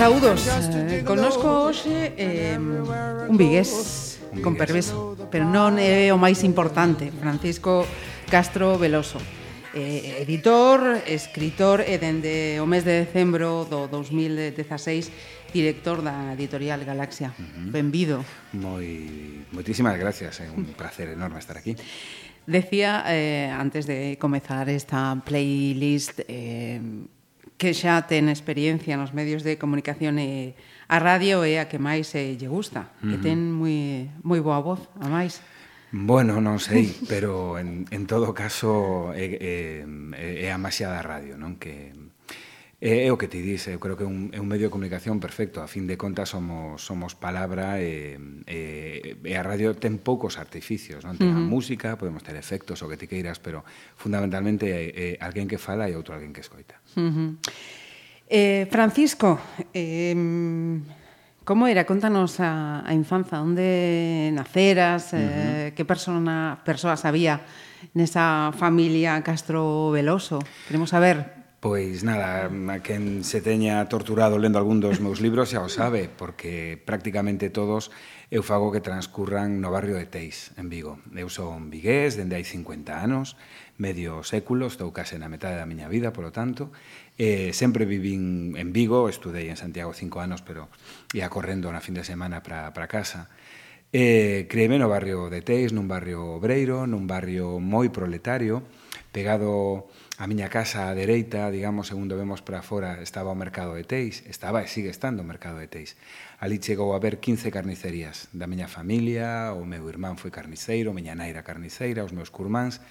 Saúdos eh, conozco hoxe eh, un vigués un vigués. con permiso Pero non é o máis importante Francisco Castro Veloso eh, Editor, escritor e dende o mes de decembro do 2016 director da editorial Galaxia uh -huh. Benvido Moi, Moitísimas gracias, é eh? un placer enorme estar aquí Decía eh, antes de comezar esta playlist eh, que xa ten experiencia nos medios de comunicación e a radio é a que máis eh, lle gusta, uh -huh. que ten moi, moi boa voz, a máis. Bueno, non sei, pero en, en todo caso é, é, é a maxia da radio, non? Que É, é o que ti dis, eu creo que é un, é un medio de comunicación perfecto, a fin de contas somos somos palabra e, e, e a radio ten poucos artificios, non? Ten uh -huh. a música, podemos ter efectos, o que ti queiras, pero fundamentalmente é, é alguén que fala e outro alguén que escoita. Uh -huh. eh, Francisco, eh, como era? Contanos a, a infanza, onde naceras, uh -huh. eh, que persona, persoas había nesa familia Castro Veloso? Queremos saber. Pois nada, a quen se teña torturado lendo algún dos meus libros xa o sabe, porque prácticamente todos eu fago que transcurran no barrio de Teis, en Vigo. Eu son vigués dende hai 50 anos, medio século, estou case na metade da miña vida, polo tanto, eh, sempre vivín en Vigo, estudei en Santiago cinco anos, pero ia correndo na fin de semana para casa. Eh, creíme no barrio de Teis, nun barrio obreiro, nun barrio moi proletario, pegado A miña casa á dereita, digamos, segundo vemos para fora, estaba o mercado de Teis, estaba e sigue estando o mercado de Teis. Ali chegou a ver 15 carnicerías da miña familia, o meu irmán foi carniceiro, miña naira carniceira, os meus curmáns,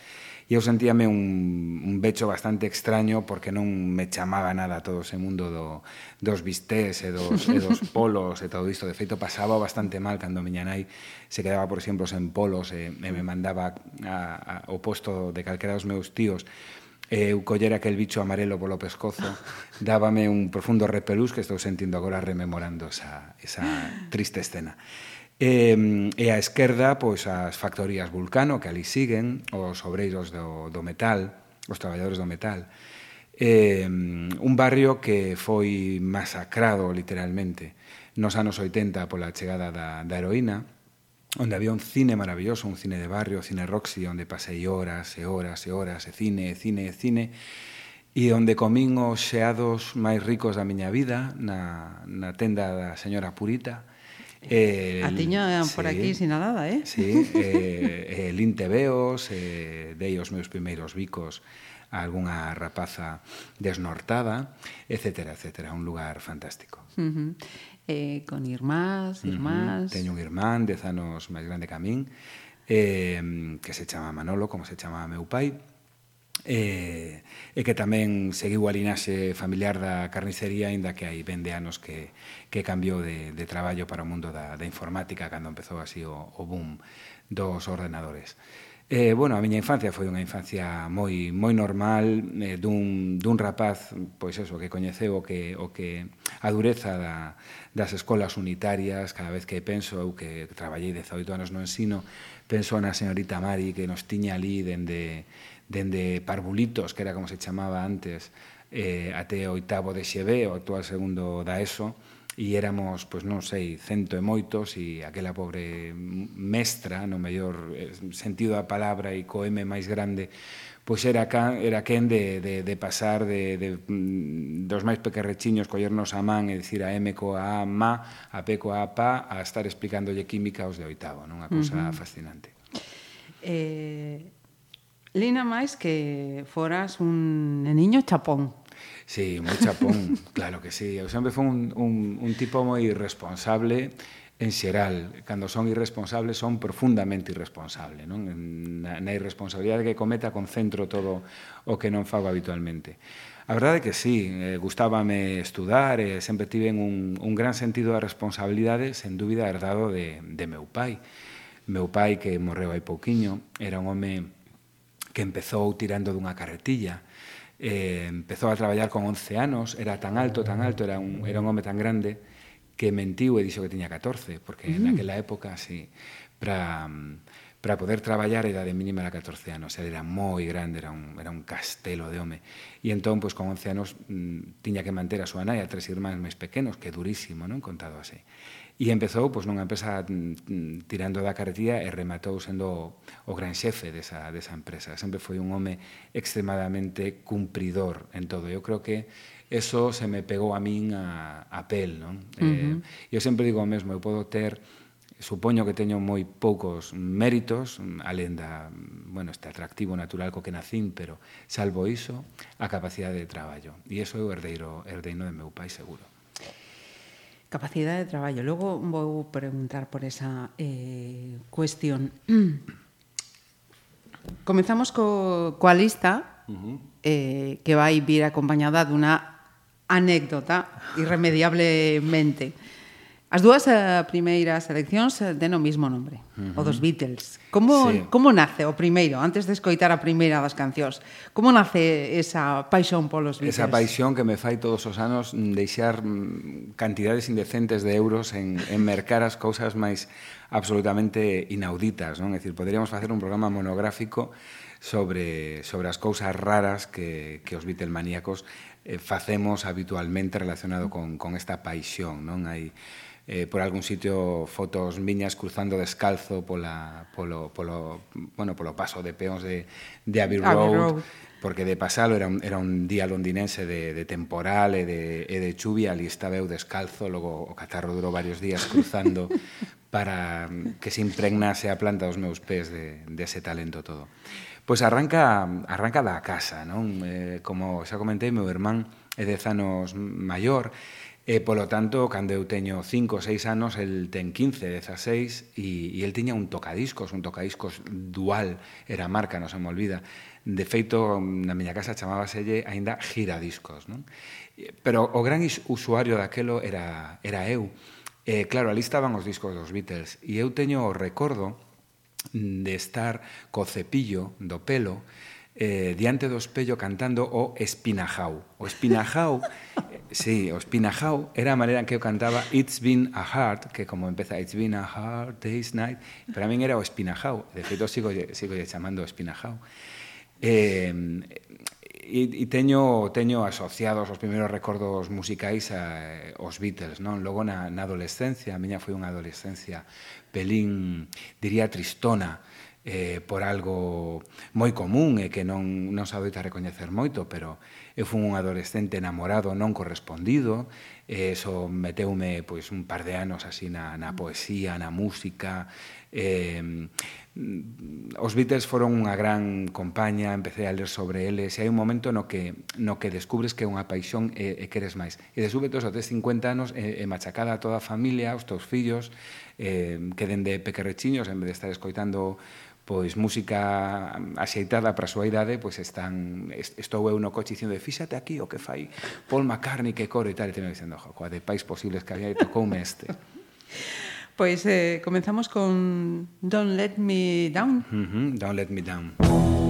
e eu sentíame un, un becho bastante extraño porque non me chamaba nada todo ese mundo do, dos bistés e dos, e dos polos e todo isto. De feito, pasaba bastante mal cando miña nai se quedaba, por exemplo, sen polos e, e me mandaba a, a, ao posto de calquera dos meus tíos Eh, eu coller aquel bicho amarelo polo pescozo dábame un profundo repelús que estou sentindo agora rememorando esa, esa triste escena. E, e a esquerda, pois, as factorías Vulcano, que ali siguen, os obreiros do, do metal, os traballadores do metal. E, un barrio que foi masacrado literalmente nos anos 80 pola chegada da, da heroína, onde había un cine maravilloso, un cine de barrio, cine Roxy, onde pasei horas e horas e horas e cine e cine e cine e onde comín os xeados máis ricos da miña vida na, na tenda da señora Purita Eh, a tiña por sí, aquí sinalada, eh? Sí, eh, eh lin tebeos, eh, dei os meus primeiros bicos a algunha rapaza desnortada, etc, etc. Un lugar fantástico. Uh -huh eh, con irmás, irmás... Uh -huh. Teño un irmán, dez anos máis grande que a min, eh, que se chama Manolo, como se chama meu pai, eh, e que tamén seguiu a linaxe familiar da carnicería, aínda que hai 20 anos que, que cambiou de, de traballo para o mundo da, da informática, cando empezou así o, o boom dos ordenadores. Eh, bueno, a miña infancia foi unha infancia moi moi normal eh, dun, dun rapaz pois eso, que coñeceu o que, o que a dureza da, das escolas unitarias cada vez que penso eu que traballei 18 anos no ensino penso na señorita Mari que nos tiña ali dende, dende Parvulitos que era como se chamaba antes eh, até oitavo de XB, o actual segundo da ESO e éramos, pois non sei, cento e moitos e aquela pobre mestra, no mellor eh, sentido da palabra e co M máis grande, pois era can, era quen de, de, de pasar de, de, mm, dos máis pequerrechiños collernos a man e dicir a M coa A ma, a P coa A pa, a estar explicándolle química aos de oitavo, non? Unha cousa uh -huh. fascinante. Eh, Lina máis que foras un niño chapón. Sí, moi chapón, claro que sí. Eu sempre fui un, un, un tipo moi irresponsable en xeral. Cando son irresponsables, son profundamente irresponsable. Non? Na, na irresponsabilidade que cometa concentro todo o que non fago habitualmente. A verdade que sí, eh, gustábame estudar, eh, sempre tive un, un gran sentido da responsabilidade, sen dúbida herdado de, de meu pai. Meu pai, que morreu hai pouquiño, era un home que empezou tirando dunha carretilla, Eh, empezou a traballar con 11 anos, era tan alto, tan alto, era un, era un home tan grande que mentiu e dixo que tiña 14, porque mm. naquela época, sí, para para poder traballar a idade mínima era 14 anos, ele era moi grande, era un, era un castelo de home. E entón, pois, con 11 anos, mm, tiña que manter a súa nai a tres irmáns máis pequenos, que durísimo, non? Contado así. E empezou pois, nunha empresa tirando da carretilla e rematou sendo o gran xefe desa, desa empresa. Sempre foi un home extremadamente cumpridor en todo. Eu creo que eso se me pegou a min a, a pel. Non? Uh -huh. eh, eu sempre digo o mesmo, eu podo ter supoño que teño moi poucos méritos, alén da, bueno, este atractivo natural co que nacín, pero salvo iso, a capacidade de traballo. E iso é o herdeiro, herdeino de meu pai seguro. Capacidade de traballo. Logo vou preguntar por esa eh, cuestión. Comezamos co, coa lista uh -huh. eh, que vai vir acompañada dunha anécdota irremediablemente. As dúas uh, primeiras eleccións eh, den o mismo nombre, uh -huh. o dos Beatles. Como sí. como nace o primeiro, antes de escoitar a primeira das cancións? Como nace esa paixón polos Beatles? Esa paixón que me fai todos os anos deixar mm, cantidades indecentes de euros en en mercar as cousas máis absolutamente inauditas, non? É dicir, poderíamos facer un programa monográfico sobre sobre as cousas raras que que os Beatlemaníacos eh, facemos habitualmente relacionado con con esta paixón, non? Hai eh, por algún sitio fotos miñas cruzando descalzo pola, polo, polo, bueno, polo paso de peóns de, de Abbey Road, Abbey Road, porque de pasalo era un, era un día londinense de, de temporal e de, e de chuvia, ali estaba eu descalzo, logo o catarro durou varios días cruzando para que se impregnase a planta dos meus pés de, de ese talento todo. Pois arranca, arranca da casa, non? Eh, como xa comentei, meu irmán é dez anos maior, E, polo tanto, cando eu teño 5 ou 6 anos, el ten 15, 16, e, e el tiña un tocadiscos, un tocadiscos dual, era marca, non se me olvida. De feito, na miña casa chamábaselle aínda giradiscos. Non? Pero o gran usuario daquelo era, era eu. E, claro, ali estaban os discos dos Beatles, e eu teño o recordo de estar co cepillo do pelo, eh, diante do espello cantando o Espinajau. O Espinajau, sí, o Espinajau era a maneira en que eu cantaba It's Been a Hard, que como empeza It's Been a Hard Day's Night, para min era o Espinajau, de feito sigo, sigo chamando o Espinajau. Eh, e, e teño teño asociados os primeiros recordos musicais a, eh, os Beatles, non? Logo na, na adolescencia, a miña foi unha adolescencia pelín, diría tristona, eh, por algo moi común e que non, non se adoita recoñecer moito, pero eu fui un adolescente enamorado non correspondido, e eso meteume pois, un par de anos así na, na mm. poesía, na música. Eh, os Beatles foron unha gran compañía, empecé a ler sobre eles, e hai un momento no que, no que descubres que é unha paixón e, e queres máis. E de súbito, aos 50 anos, e, e machacada a toda a familia, os teus fillos, eh, que dende pequerrechiños, en vez de estar escoitando pois música axeitada para a súa idade, pois están estou eu no coche dicindo, fíxate aquí o que fai Paul McCartney que coro e tal, e teño dicendo, coa de pais posibles que había e tocoume este. Pois eh, comenzamos con Don't Let Me Down. Uh -huh, Don't Let Me Down.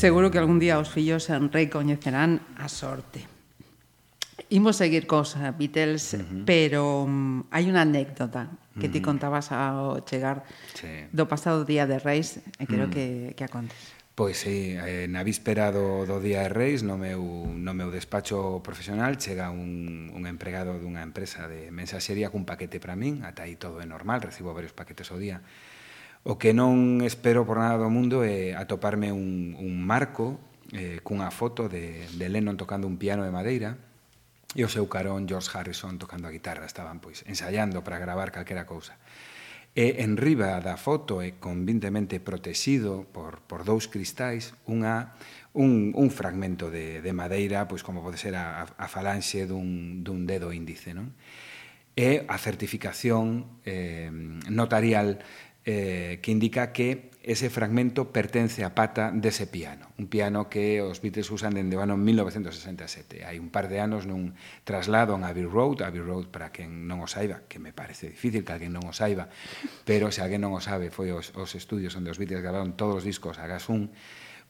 Seguro que algún día os fillos recoñecerán a sorte. Imos seguir cos Beatles, uh -huh. pero um, hai unha anécdota que uh -huh. ti mm. contabas ao chegar sí. do pasado día de Reis, e creo uh -huh. que, que a contes. Pois sí, eh, na víspera do, do Día de Reis, no meu, no meu despacho profesional, chega un, un empregado dunha empresa de mensaxería cun paquete para min, ata aí todo é normal, recibo varios paquetes ao día, O que non espero por nada do mundo é atoparme un, un marco eh, cunha foto de, de Lennon tocando un piano de madeira e o seu carón George Harrison tocando a guitarra. Estaban pois ensaiando para gravar calquera cousa. E en riba da foto e convintemente protexido por, por dous cristais unha, un, un fragmento de, de madeira pois como pode ser a, a falanxe dun, dun dedo índice. Non? e a certificación eh, notarial eh, que indica que ese fragmento pertence a pata dese piano, un piano que os Beatles usan dende o ano 1967. Hai un par de anos nun traslado en Abbey Road, Abbey Road para quen non o saiba, que me parece difícil que alguén non o saiba, pero se alguén non o sabe, foi os, os estudios onde os Beatles gravaron todos os discos a gas un,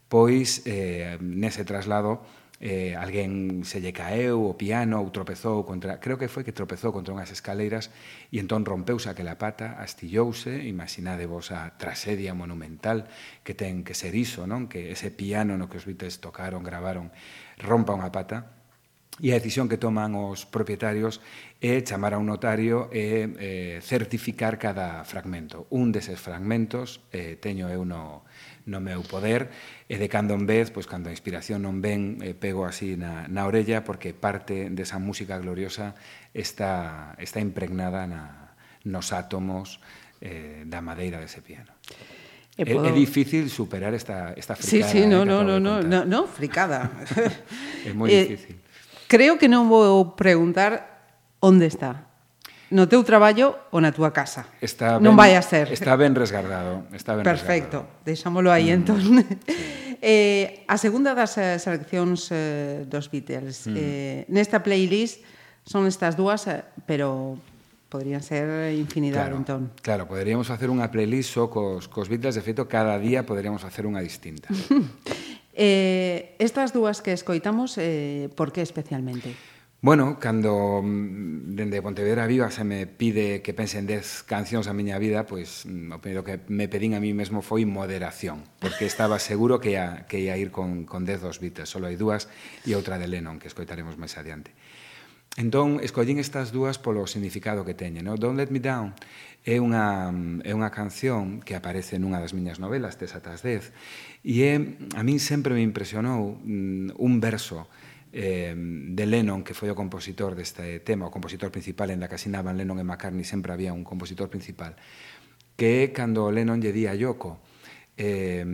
pois eh, nese traslado eh, alguén se lle caeu o piano ou tropezou contra, creo que foi que tropezou contra unhas escaleiras e entón rompeuse aquela pata, astillouse, imaginade vos a trasedia monumental que ten que ser iso, non? Que ese piano no que os Beatles tocaron, gravaron, rompa unha pata, e a decisión que toman os propietarios é chamar a un notario e eh, certificar cada fragmento. Un deses fragmentos eh, teño eu no, no meu poder e de cando en vez, pois cando a inspiración non ven, eh, pego así na, na orella porque parte desa música gloriosa está, está impregnada na, nos átomos eh, da madeira dese piano. E podo... É, difícil superar esta, esta fricada. Sí, sí, eh, no, no, no, no, no, no, fricada. é moi eh, difícil. Creo que non vou preguntar onde está no teu traballo ou na túa casa. Está ben, non vai a ser. Está ben resguardado. Está ben Perfecto, Deixámolo aí mm. entón. Sí. Eh, a segunda das eh, seleccións eh, dos Beatles. Mm. Eh, nesta playlist son estas dúas, eh, pero Poderían ser infinidade, claro, entón. Claro, poderíamos facer unha playlist só cos, cos Beatles, de feito, cada día poderíamos facer unha distinta. eh, estas dúas que escoitamos, eh, por que especialmente? Bueno, cando mm, dende Pontevedra Viva se me pide que pense en 10 cancións a miña vida, pois mm, o primeiro que me pedín a mí mesmo foi moderación, porque estaba seguro que ia, que ia ir con, con 10 dos Beatles, solo hai dúas e outra de Lennon, que escoitaremos máis adiante. Entón, escollín estas dúas polo significado que teñen. No? Don't Let Me Down é unha, mm, é unha canción que aparece nunha das miñas novelas, Tes atas 10, e é, a min sempre me impresionou mm, un verso eh, de Lennon, que foi o compositor deste eh, tema, o compositor principal en la que asinaban Lennon e McCartney, sempre había un compositor principal, que é cando Lennon lle di a Yoko eh,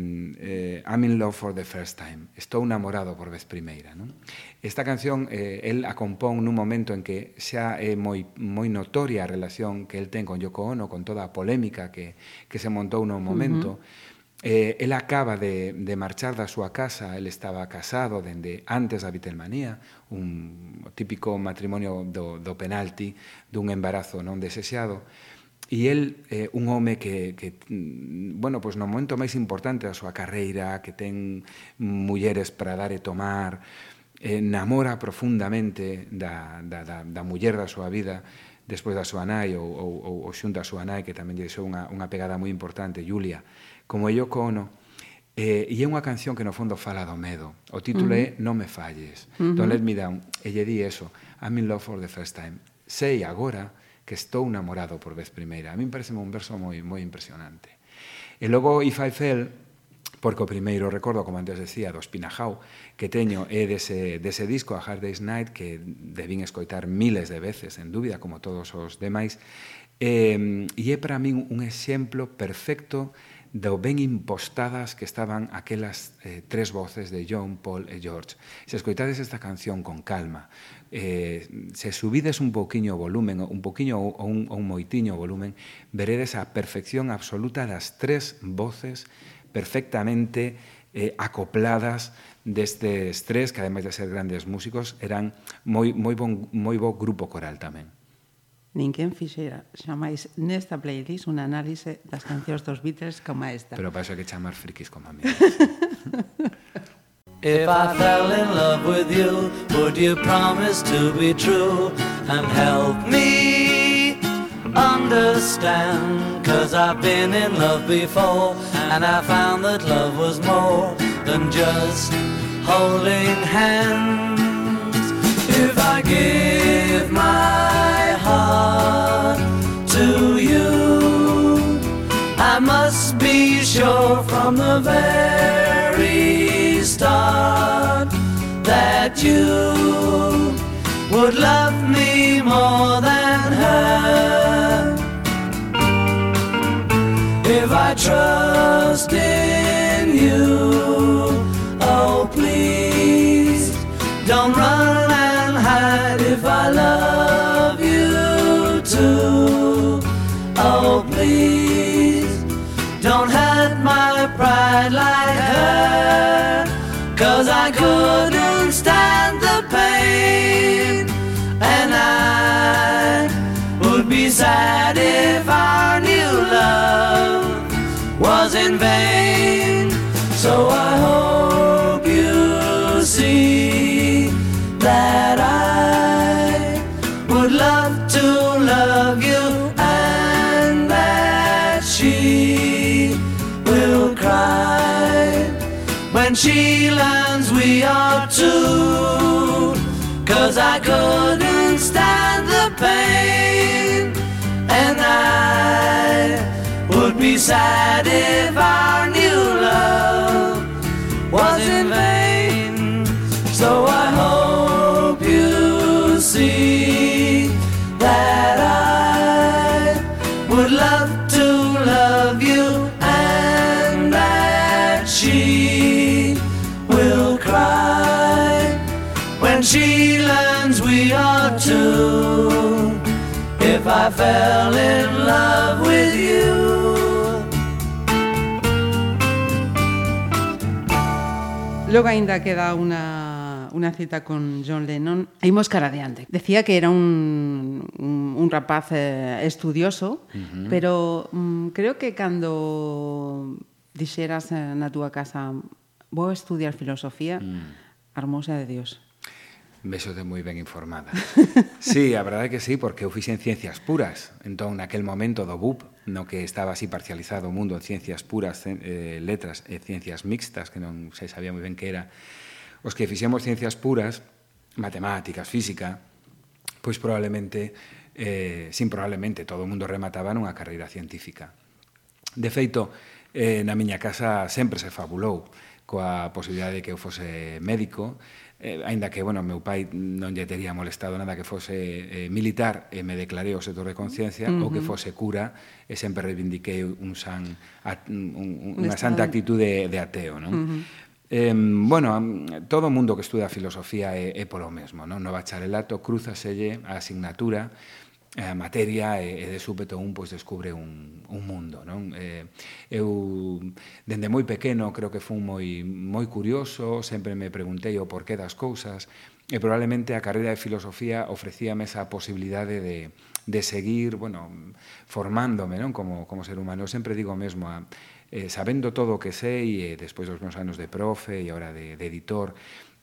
eh, I'm in love for the first time, estou namorado por vez primeira. Non? Esta canción eh, el a compón nun momento en que xa é moi, moi notoria a relación que el ten con Yoko Ono, con toda a polémica que, que se montou no momento, uh -huh Eh, el acaba de, de marchar da súa casa, el estaba casado dende antes da Vitelmanía, un típico matrimonio do, do penalti, dun embarazo non desexado, E el eh, un home que, que mm, bueno, pois no momento máis importante da súa carreira, que ten mulleres para dar e tomar, eh, namora profundamente da, da, da, da muller da súa vida, despois da súa nai ou, ou, ou xunta a súa nai, que tamén lle deixou unha, unha pegada moi importante, Julia, como Yoko Ono. Eh, e é unha canción que no fondo fala do medo. O título uh -huh. é Non me falles, uh -huh. Don't let me down. E lle di eso, I'm in love for the first time. Sei agora que estou namorado por vez primeira. A mí parece un verso moi, moi impresionante. E logo If I Fell, porque o primeiro recordo, como antes decía, do Spinajau, que teño é dese, dese disco, A Hard Day's Night, que debín escoitar miles de veces, en dúbida, como todos os demais, eh, e é para min un exemplo perfecto do ben impostadas que estaban aquelas eh, tres voces de John, Paul e George. Se escoitades esta canción con calma, eh, se subides un poquinho o volumen, un poquinho ou un, ou un moitiño o volumen, veredes a perfección absoluta das tres voces perfectamente eh, acopladas destes tres, que ademais de ser grandes músicos, eran moi, moi, bon, moi bo grupo coral tamén ninguén fixera xamais nesta playlist un análise das cancións dos Beatles como esta. Pero para iso que chamar frikis como a mí. If I fell in love with you, would you promise to be true and help me understand? Cause I've been in love before and I found that love was more than just holding hands. If I give my to you, I must be sure from the very start that you would love me more than her. If I trust in you, oh please don't run like her. Cause I couldn't stand the pain And I would be sad if our new love was in vain So I are two Cause I couldn't stand the pain. And I would be sad if our I fell in love with you. Logo aínda queda unha unha cita con John Lennon. Imos cara adiante. Decía que era un, un, un rapaz eh, estudioso, uh -huh. pero mm, creo que cando dixeras eh, na túa casa vou estudiar filosofía, mm. armosa hermosa de Dios. Vexote moi ben informada. sí, a verdade que sí, porque eu fixen ciencias puras. Entón, naquel momento do BUP, no que estaba así parcializado o mundo en ciencias puras, eh, letras e ciencias mixtas, que non se sabía moi ben que era, os que fixemos ciencias puras, matemáticas, física, pois probablemente, eh, sin probablemente, todo o mundo remataba nunha carreira científica. De feito, eh, na miña casa sempre se fabulou coa posibilidade de que eu fose médico, eh, aínda que, bueno, meu pai non lle tería molestado nada que fose eh, militar, e me declarei o setor de conciencia, uh -huh. ou que fose cura, e sempre reivindiquei un san, a, un, un, unha santa actitude de, de ateo, non? Uh -huh. Eh, bueno, todo o mundo que estuda filosofía é, é polo mesmo, non? No bacharelato cruzaselle a asignatura Eh, a materia e, e de súpeto un pois descubre un, un mundo, non? Eh, eu dende moi pequeno creo que fun moi moi curioso, sempre me preguntei o porqué das cousas e probablemente a carreira de filosofía ofrecíame esa posibilidade de de seguir, bueno, formándome, non, como como ser humano. Eu sempre digo mesmo a eh, sabendo todo o que sei, e despois dos meus anos de profe e agora de, de editor,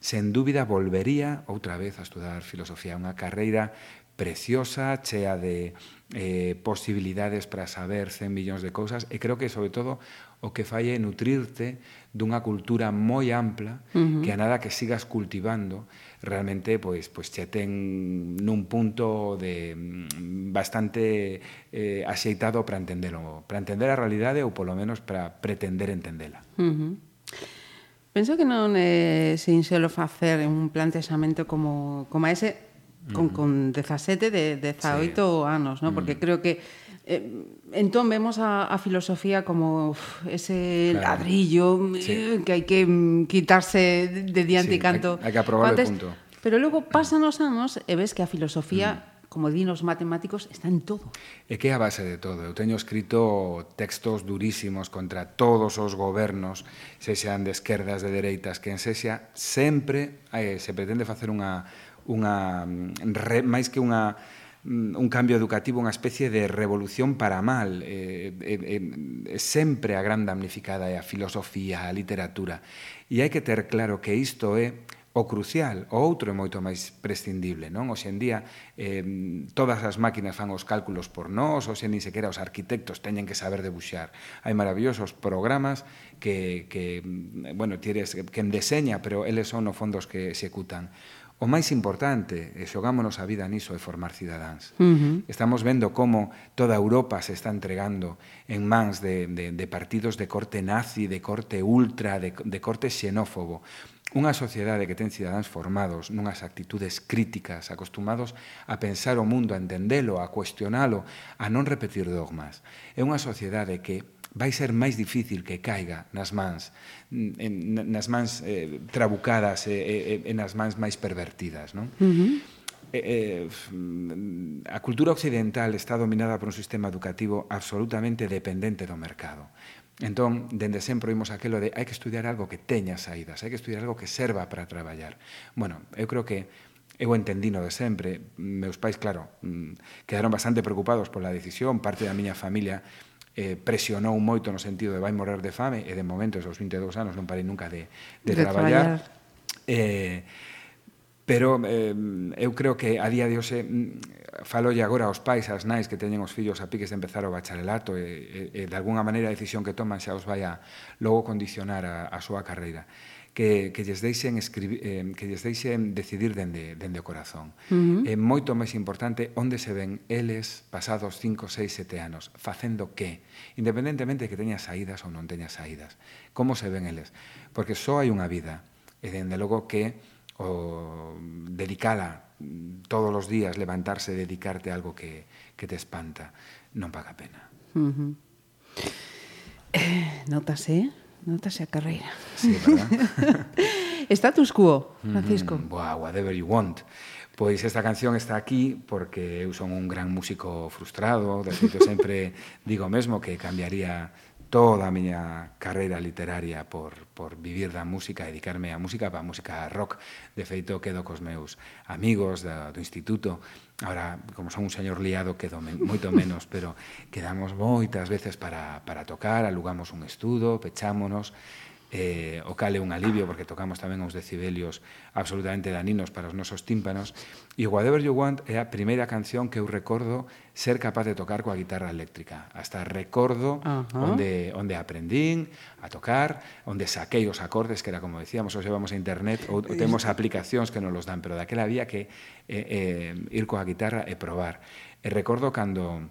sen dúbida volvería outra vez a estudar filosofía, unha carreira preciosa, chea de eh, posibilidades para saber 100 millóns de cousas e creo que sobre todo o que fai é nutrirte dunha cultura moi ampla uh -huh. que a nada que sigas cultivando realmente pois pois che ten nun punto de mm, bastante eh, axeitado para entendelo, para entender a realidade ou polo menos para pretender entendela. Uh -huh. Penso que non é sinxelo facer un plantexamento como, como ese con, con 17 de 18 sí. anos, ¿no? porque mm. creo que eh, entón vemos a, a filosofía como uf, ese claro. ladrillo mm, sí. Eh, que hai que mm, quitarse de diante sí, canto. Hai, hai que aprobar antes, punto. Pero logo pasan os anos e ves que a filosofía mm como din os matemáticos, está en todo. E que é a base de todo. Eu teño escrito textos durísimos contra todos os gobernos, se sean de esquerdas, de dereitas, que en sexa, sempre eh, se pretende facer unha, unha re, máis que unha mm, un cambio educativo, unha especie de revolución para mal. Eh, eh, eh, eh, sempre a gran damnificada é a filosofía, a literatura. E hai que ter claro que isto é o crucial, o outro é moito máis prescindible, non? Hoxe en día eh, todas as máquinas fan os cálculos por nós, hoxe nin sequera os arquitectos teñen que saber debuxar. Hai maravillosos programas que, que mm, bueno, tires, que deseña, pero eles son no fondo os que executan. O máis importante, e xogámonos a vida niso, é formar cidadáns. Uh -huh. Estamos vendo como toda Europa se está entregando en mans de, de, de partidos de corte nazi, de corte ultra, de, de corte xenófobo. Unha sociedade que ten cidadáns formados nunhas actitudes críticas, acostumados a pensar o mundo, a entendelo, a cuestionalo, a non repetir dogmas. É unha sociedade que vai ser máis difícil que caiga nas mans en, nas mans eh, trabucadas e e, e nas mans máis pervertidas non? Uh -huh. Eh, eh, a cultura occidental está dominada por un sistema educativo absolutamente dependente do mercado. Entón, dende sempre oímos aquelo de hai que estudiar algo que teña saídas, hai que estudiar algo que serva para traballar. Bueno, eu creo que eu entendino de sempre, meus pais, claro, mm, quedaron bastante preocupados pola decisión, parte da miña familia eh, presionou moito no sentido de vai morrer de fame e de momento aos 22 anos non parei nunca de, de, de traballar. traballar. Eh, pero eh, eu creo que a día de hoxe mm, falolle agora aos pais, ás nais que teñen os fillos a piques de empezar o bacharelato e, e, e de alguna maneira a decisión que toman xa os vai a logo condicionar a, a súa carreira que, que lles deixen escribir, eh, que lles deixen decidir dende, dende o corazón. Uh -huh. É moito máis importante onde se ven eles pasados 5, 6, 7 anos, facendo que, independentemente de que teña saídas ou non teña saídas. Como se ven eles? Porque só hai unha vida, e dende logo que o dedicala todos os días, levantarse e dedicarte a algo que, que te espanta, non paga pena. Uh -huh. eh, notase, eh? Notase a carreira. Sí, verdad? Status quo, Francisco. Mm, wow, whatever you want. Pois esta canción está aquí porque eu son un gran músico frustrado, de feito sempre digo mesmo que cambiaría toda a miña carreira literaria por, por vivir da música, dedicarme á música, para a música rock. De feito, quedo cos meus amigos da, do instituto Ahora, como son un señor liado, quedo men, moito menos, pero quedamos moitas veces para, para tocar, alugamos un estudo, pechámonos, eh, o cal é un alivio porque tocamos tamén uns decibelios absolutamente daninos para os nosos tímpanos. E Whatever You Want é a primeira canción que eu recordo ser capaz de tocar coa guitarra eléctrica. Hasta recordo uh -huh. onde, onde aprendín a tocar onde saquei os acordes que era como decíamos, os llevamos a internet ou, ou temos aplicacións que nos los dan pero daquela había que eh, eh, ir coa guitarra e probar. E recordo cando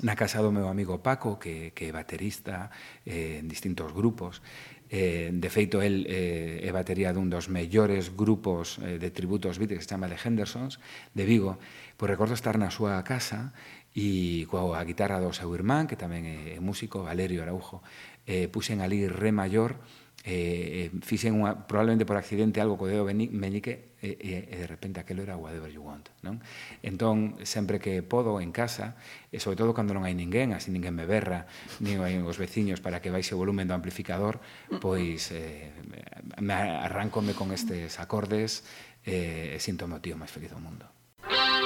na casa do meu amigo Paco, que, que é baterista eh, en distintos grupos, Eh, de feito, el eh, é batería dun dos mellores grupos eh, de tributos beat que se chama The Hendersons, de Vigo. Pois recordo estar na súa casa e coa a guitarra do seu irmán, que tamén é músico, Valerio Araujo, eh, puxen ali re maior Eh, eh, fixen unha, probablemente por accidente algo co dedo meñique e, e, e de repente aquelo era whatever you want non? entón sempre que podo en casa e sobre todo cando non hai ninguén así ninguén me berra nin hai os veciños para que baixe o volumen do amplificador pois eh, me arrancome con estes acordes eh, e sinto o tío máis feliz do mundo Música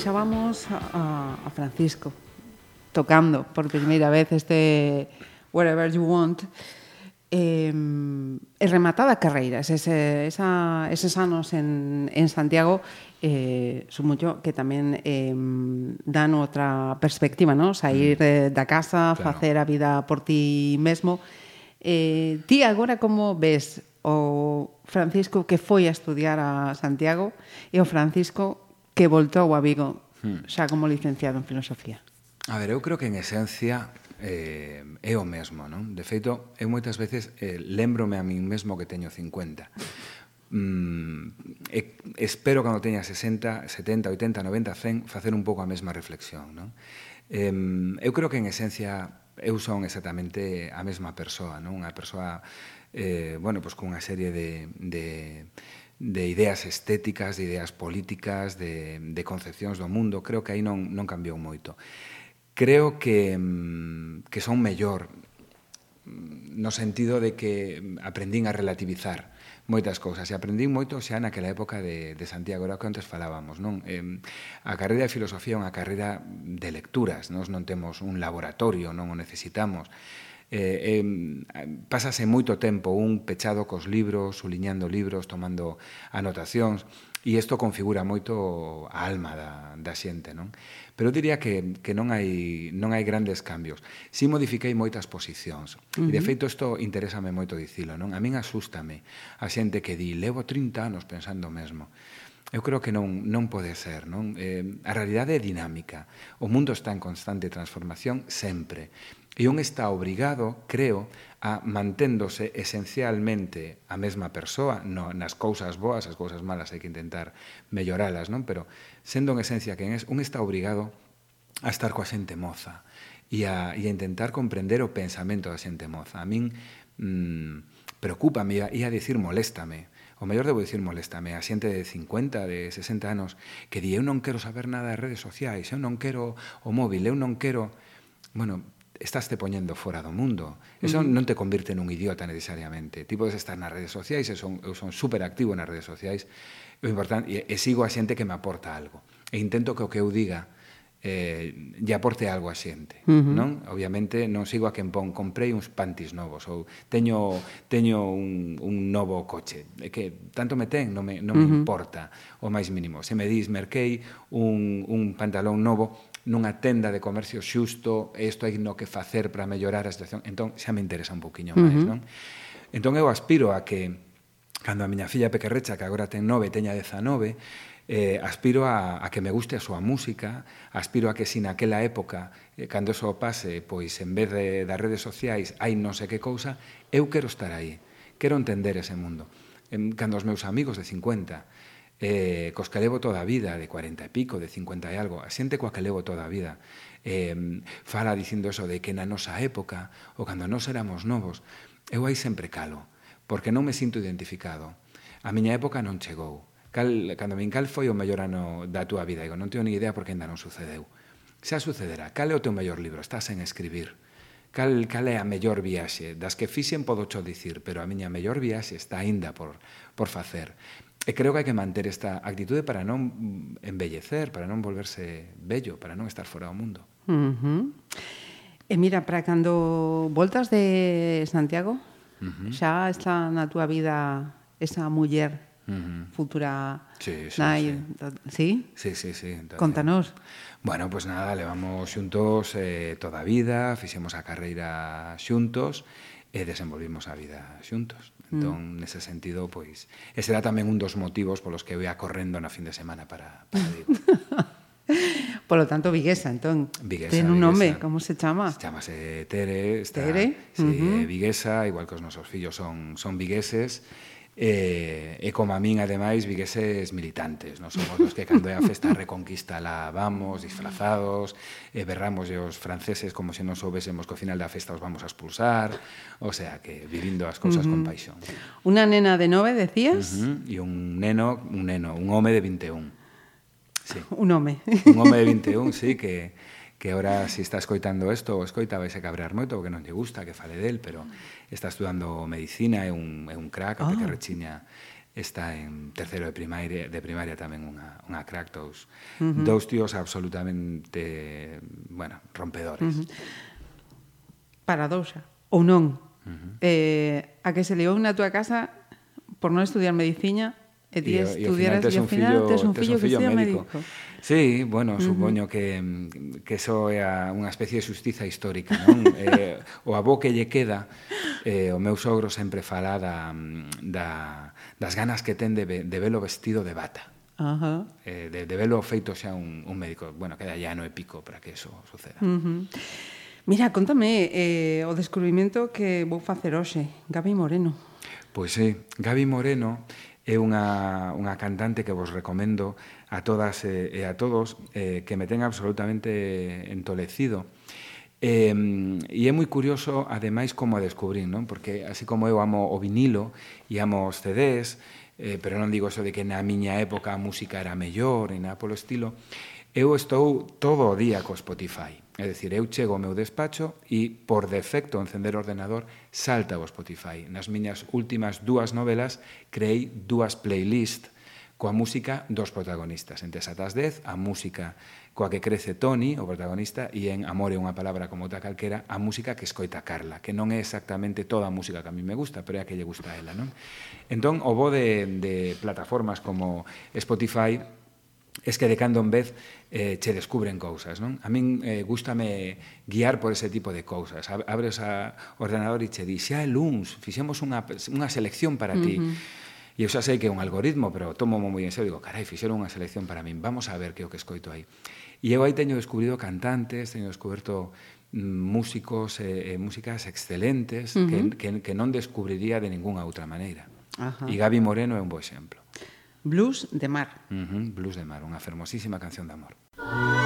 deixábamos a, a Francisco tocando por primeira vez este Wherever You Want eh, e rematada carreira ese, esa, eses anos en, en Santiago eh, sumullo que tamén eh, dan outra perspectiva ¿no? sair mm. da casa claro. facer a vida por ti mesmo eh, ti agora como ves o Francisco que foi a estudiar a Santiago e o Francisco que voltou a Vigo hmm. xa como licenciado en filosofía. A ver, eu creo que en esencia eh, é o mesmo, non? De feito, eu moitas veces eh, lembrome a min mesmo que teño 50. Mm, e, espero cando teña 60, 70, 80, 90, 100 facer un pouco a mesma reflexión, non? Eh, eu creo que en esencia eu son exactamente a mesma persoa, non? Unha persoa eh, bueno, pois pues, con unha serie de, de de ideas estéticas, de ideas políticas, de, de concepcións do mundo, creo que aí non, non cambiou moito. Creo que, mm, que son mellor mm, no sentido de que aprendín a relativizar moitas cousas. E aprendín moito xa naquela época de, de Santiago era o que antes falábamos non? Eh, a carreira de filosofía é unha carreira de lecturas. Nos non temos un laboratorio non o necesitamos eh, eh, pasase moito tempo un pechado cos libros, suliñando libros, tomando anotacións, e isto configura moito a alma da, da xente, non? Pero eu diría que, que non hai, non hai grandes cambios. Si modifiquei moitas posicións. Uh -huh. E, de feito, isto interésame moito dicilo, non? A min asústame a xente que di, levo 30 anos pensando o mesmo. Eu creo que non, non pode ser, non? Eh, a realidade é dinámica. O mundo está en constante transformación sempre. E un está obrigado, creo, a manténdose esencialmente a mesma persoa, no, nas cousas boas, as cousas malas hai que intentar melloralas, non? Pero sendo en esencia quen es, un está obrigado a estar coa xente moza e a, e a intentar comprender o pensamento da xente moza. A min mmm, preocúpame, e a dicir moléstame, o mellor debo dicir moléstame a xente de 50, de 60 anos que di eu non quero saber nada de redes sociais, eu non quero o móvil, eu non quero... Bueno, estás te poñendo fora do mundo. Eso uh -huh. non te convirte nun idiota necesariamente. Ti podes estar nas redes sociais, eu son, eu son super activo nas redes sociais, o importante, e, e sigo a xente que me aporta algo. E intento que o que eu diga eh, lle aporte algo a xente, uh -huh. non? Obviamente non sigo a quen pon comprei uns pantis novos ou teño teño un, un novo coche, É que tanto me ten, non me non uh -huh. me importa o máis mínimo. Se me dis merquei un un pantalón novo, nunha tenda de comercio xusto, e isto hai no que facer para mellorar a situación, entón xa me interesa un poquinho máis, uh -huh. non? Entón eu aspiro a que cando a miña filla pequerrecha, que agora ten 9, teña 19, eh, aspiro a, a que me guste a súa música, aspiro a que sin si naquela época, eh, cando eso pase, pois en vez de, das redes sociais hai non sei que cousa, eu quero estar aí, quero entender ese mundo. En, cando os meus amigos de 50, eh, cos que levo toda a vida, de 40 e pico, de 50 e algo, a xente coa que levo toda a vida, eh, fala dicindo eso de que na nosa época, ou cando nós éramos novos, eu aí sempre calo, porque non me sinto identificado. A miña época non chegou. Cal, cando min cal foi o mellor ano da túa vida, digo, non teño ni idea porque ainda non sucedeu. Xa sucederá, cal é o teu mellor libro, estás en escribir. Cal, cal é a mellor viaxe? Das que fixen podo cho dicir, pero a miña mellor viaxe está aínda por, por facer. E creo que hai que manter esta actitude para non embellecer, para non volverse bello, para non estar fora do mundo. Uh -huh. E mira, para cando voltas de Santiago, uh -huh. xa está na túa vida esa muller Uh -huh. futura sí, sí, nai, sí. sí? Sí, sí, sí. Contanos. Bueno, pues nada, levamos xuntos eh, toda a vida, fixemos a carreira xuntos e desenvolvimos a vida xuntos. Entón, mm. nese sentido, pois, ese era tamén un dos motivos polos que eu ia correndo na fin de semana para, para Vigo. Polo tanto, Viguesa, entón. Viguesa, Ten un nome, como se chama? Se chamase Tere. Está, Tere? Sí, uh -huh. Viguesa, igual que os nosos fillos son, son vigueses. E, e como a min, ademais, vigueses militantes. Non somos os que cando é a festa reconquista la vamos, disfrazados, e berramos os franceses como se non soubésemos que ao final da festa os vamos a expulsar. O sea, que vivindo as cousas uh -huh. con paixón. Una nena de nove, decías? Uh -huh. E un neno, un neno, un home de 21. Sí. Un home. Un home de 21, sí, que que ahora si está escoitando isto o escoita vai se cabrear moito porque non lle gusta que fale del, pero está estudando medicina, é un, é un crack, ah. até que ah. Rechiña está en terceiro de primaria, de primaria tamén unha, unha crack dous, uh -huh. dous tíos absolutamente, bueno, rompedores. Uh -huh. Paradoxa, ou non. Uh -huh. eh, a que se levou na túa casa por non estudiar medicina e ti estudiaras e ao final tes un fillo, tes un fillo, tes un fillo que sea médico. médico. Sí, bueno, uh -huh. supoño que, que eso é a, unha especie de justiza histórica, non? eh, o avó que lle queda, eh, o meu sogro sempre fala da, da, das ganas que ten de, de velo vestido de bata. Ajá. Eh, de, de velo feito xa un, un médico. Bueno, queda ya no épico para que eso suceda. Uh -huh. Mira, contame eh, o descubrimento que vou facer hoxe, Gabi Moreno. Pois sí, eh, Gabi Moreno é unha, unha cantante que vos recomendo a todas eh, e a todos eh, que me ten absolutamente entolecido. Eh, e é moi curioso, ademais, como a descubrir, non? Porque así como eu amo o vinilo e amo os CDs, eh, pero non digo eso de que na miña época a música era mellor e nada polo estilo, eu estou todo o día co Spotify. É dicir, eu chego ao meu despacho e, por defecto, encender o ordenador, salta o Spotify. Nas miñas últimas dúas novelas creei dúas playlists coa música dos protagonistas. En Tesatas 10, a música coa que crece Tony, o protagonista, e en Amor é unha palabra como outra calquera, a música que escoita Carla, que non é exactamente toda a música que a mí me gusta, pero é a que lle gusta a ela. Non? Entón, o bo de, de plataformas como Spotify es que de cando en vez eh, che descubren cousas, non? A min eh, gustame guiar por ese tipo de cousas. Abres a ordenador e che di, xa é luns, fixemos unha, unha selección para ti. Uh -huh. ti E eu xa sei que é un algoritmo, pero tomo moi en serio, digo, carai, fixeron unha selección para min, vamos a ver que o que escoito aí. E eu aí teño descubrido cantantes, teño descoberto mm, músicos e, e músicas excelentes uh -huh. que, que, que non descubriría de ningunha outra maneira. Ajá. E Gabi Moreno é un bo exemplo. Blues de mar. Uh -huh, Blues de mar, unha fermosísima canción de amor. Ah.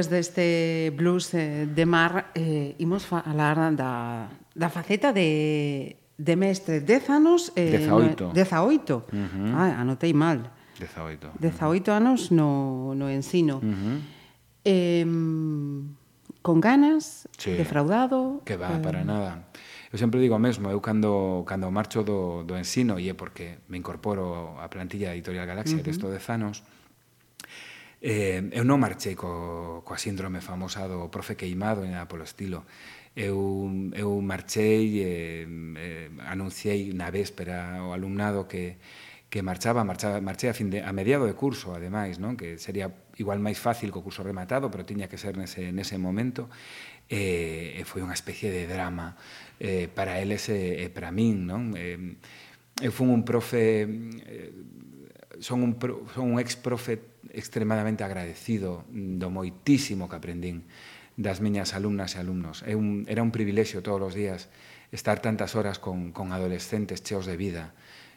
despois deste blues eh, de mar, eh, imos falar da, da faceta de, de mestre. Dez anos... Eh, 18. 18. Uh -huh. ah, anotei mal. 18. 18 anos no, no ensino. Uh -huh. eh, con ganas, sí. defraudado... Que va, eh... para nada. Eu sempre digo o mesmo, eu cando, cando marcho do, do ensino, e é porque me incorporo á plantilla da Editorial Galaxia uh -huh. desde de anos, Eh, eu non marchei co, coa síndrome famosa do profe queimado, nada polo estilo. Eu, eu marchei, eh, eh, anunciei na véspera ao alumnado que, que marchaba, marchaba marchei a, fin de, a mediado de curso, ademais, non? que sería igual máis fácil co curso rematado, pero tiña que ser nese, nese momento, e, eh, e foi unha especie de drama eh, para eles e, e para min. Non? Eh, eu fui un profe... Eh, son un, son un ex profe extremadamente agradecido do moitísimo que aprendín das miñas alumnas e alumnos. É un, era un privilexio todos os días estar tantas horas con, con adolescentes cheos de vida,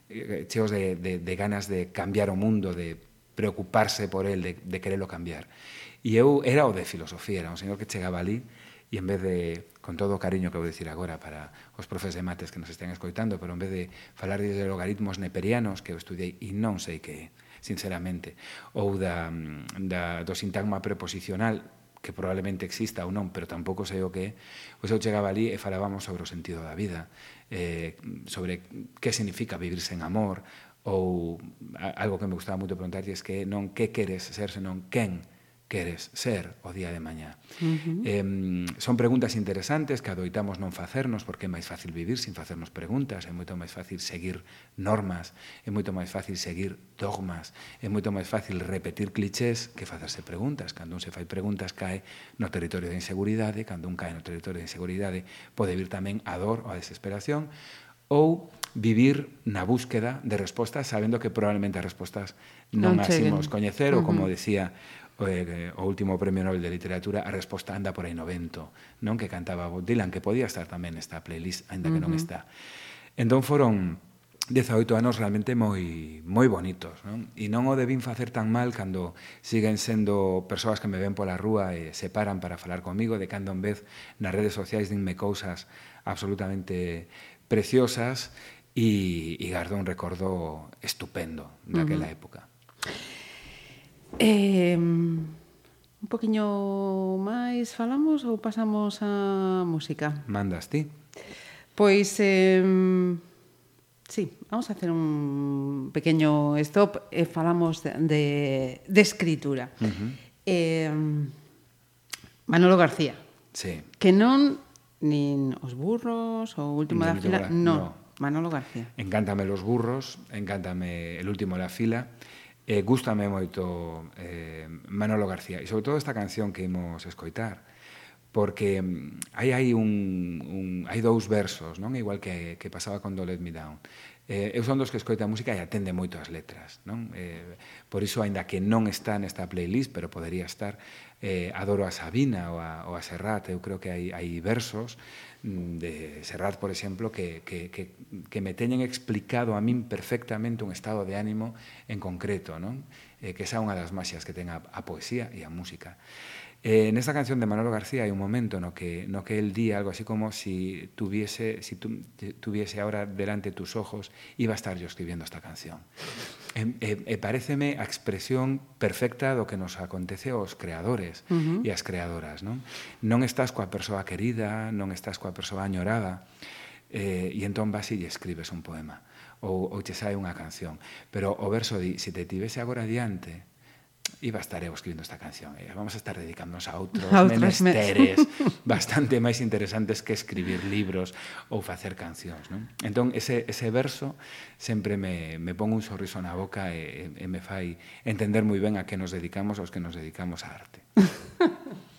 eh, cheos de, de, de ganas de cambiar o mundo, de preocuparse por el, de, de quererlo cambiar. E eu era o de filosofía, era un señor que chegaba ali e en vez de, con todo o cariño que vou dicir agora para os profes de mates que nos estén escoitando, pero en vez de falar de logaritmos neperianos que eu estudiei e non sei que é, sinceramente, ou da, da, do sintagma preposicional, que probablemente exista ou non, pero tampouco sei o que é, pois eu chegaba ali e falábamos sobre o sentido da vida, eh, sobre que significa vivir sen amor, ou algo que me gustaba moito preguntar es que non que queres ser, senón quen queres ser o día de mañá. Uh -huh. eh, son preguntas interesantes que adoitamos non facernos porque é máis fácil vivir sin facernos preguntas, é moito máis fácil seguir normas, é moito máis fácil seguir dogmas, é moito máis fácil repetir clichés que facerse preguntas. Cando un se fai preguntas cae no territorio de inseguridade, cando un cae no territorio de inseguridade pode vir tamén a dor ou a desesperación ou vivir na búsqueda de respostas sabendo que probablemente as respostas non, non as imos coñecer uh -huh. ou como decía eh, o último premio Nobel de Literatura, a resposta anda por aí no vento, non que cantaba Bob Dylan, que podía estar tamén nesta playlist, aínda que non está. Entón foron 18 anos realmente moi moi bonitos, non? E non o debín facer tan mal cando siguen sendo persoas que me ven pola rúa e se paran para falar comigo de cando en vez nas redes sociais dinme cousas absolutamente preciosas e, e gardo un recordo estupendo daquela uh -huh. época. Eh, un poquinho máis falamos ou pasamos a música? Mandas ti. Pois, eh, sí, vamos a hacer un pequeño stop e eh, falamos de, de, de escritura. Uh -huh. eh, Manolo García. Sí. Que non nin os burros ou último da fila, non. No. Manolo García. Encántame los burros, encántame el último de la fila eh, gústame moito eh, Manolo García e sobre todo esta canción que imos escoitar porque mm, hai hai un, un hai dous versos, non? Igual que que pasaba con Do Let Me Down. Eh, eu son dos que escoita música e atende moito as letras, non? Eh, por iso aínda que non está nesta playlist, pero podería estar, eh adoro a Sabina ou a, ou a Serrat, eu creo que hai hai versos Mm, de Serrat, por exemplo, que, que, que, que me teñen explicado a min perfectamente un estado de ánimo en concreto, non? Eh, que esa é unha das magias que ten a, a poesía e a música. Eh, nesta canción de Manolo García hai un momento no que, no que el di algo así como si tuviese, si tu, tuviese ahora delante tus ojos, iba a estar yo escribiendo esta canción e, e, e pareceme a expresión perfecta do que nos acontece aos creadores uh -huh. e as creadoras. Non? non estás coa persoa querida, non estás coa persoa añorada, eh, e entón vas e escribes un poema ou, ou che sai unha canción. Pero o verso di, se te tivese agora diante, Iba eu escribindo esta canción. E vamos a estar dedicándonos a outros, a outros menesteres bastante máis interesantes que escribir libros ou facer cancións. Non? Entón, ese, ese verso sempre me, me pon un sorriso na boca e, e me fai entender moi ben a que nos dedicamos aos que nos dedicamos á arte.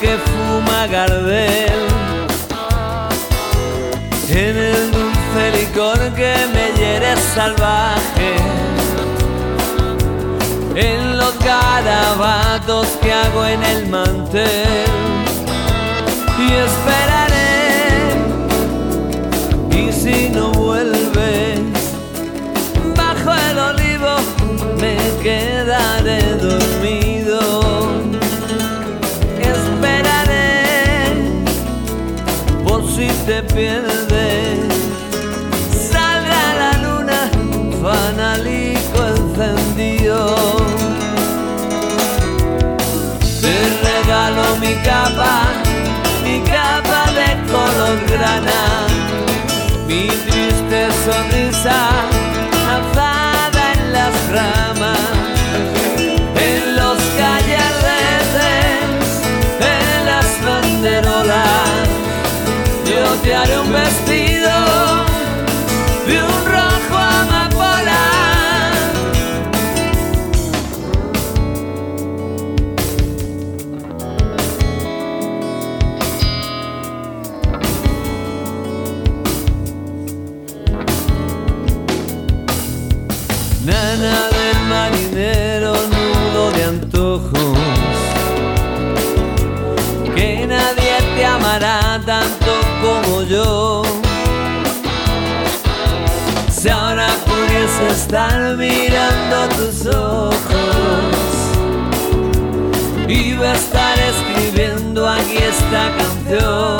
que fuma Gardel. En el dulce licor que me hiere salvaje. En los garabatos que hago en el mantel. Mi capa, mi capa de color grana. Mi triste sonrisa estar mirando tus ojos, iba a estar escribiendo aquí esta canción.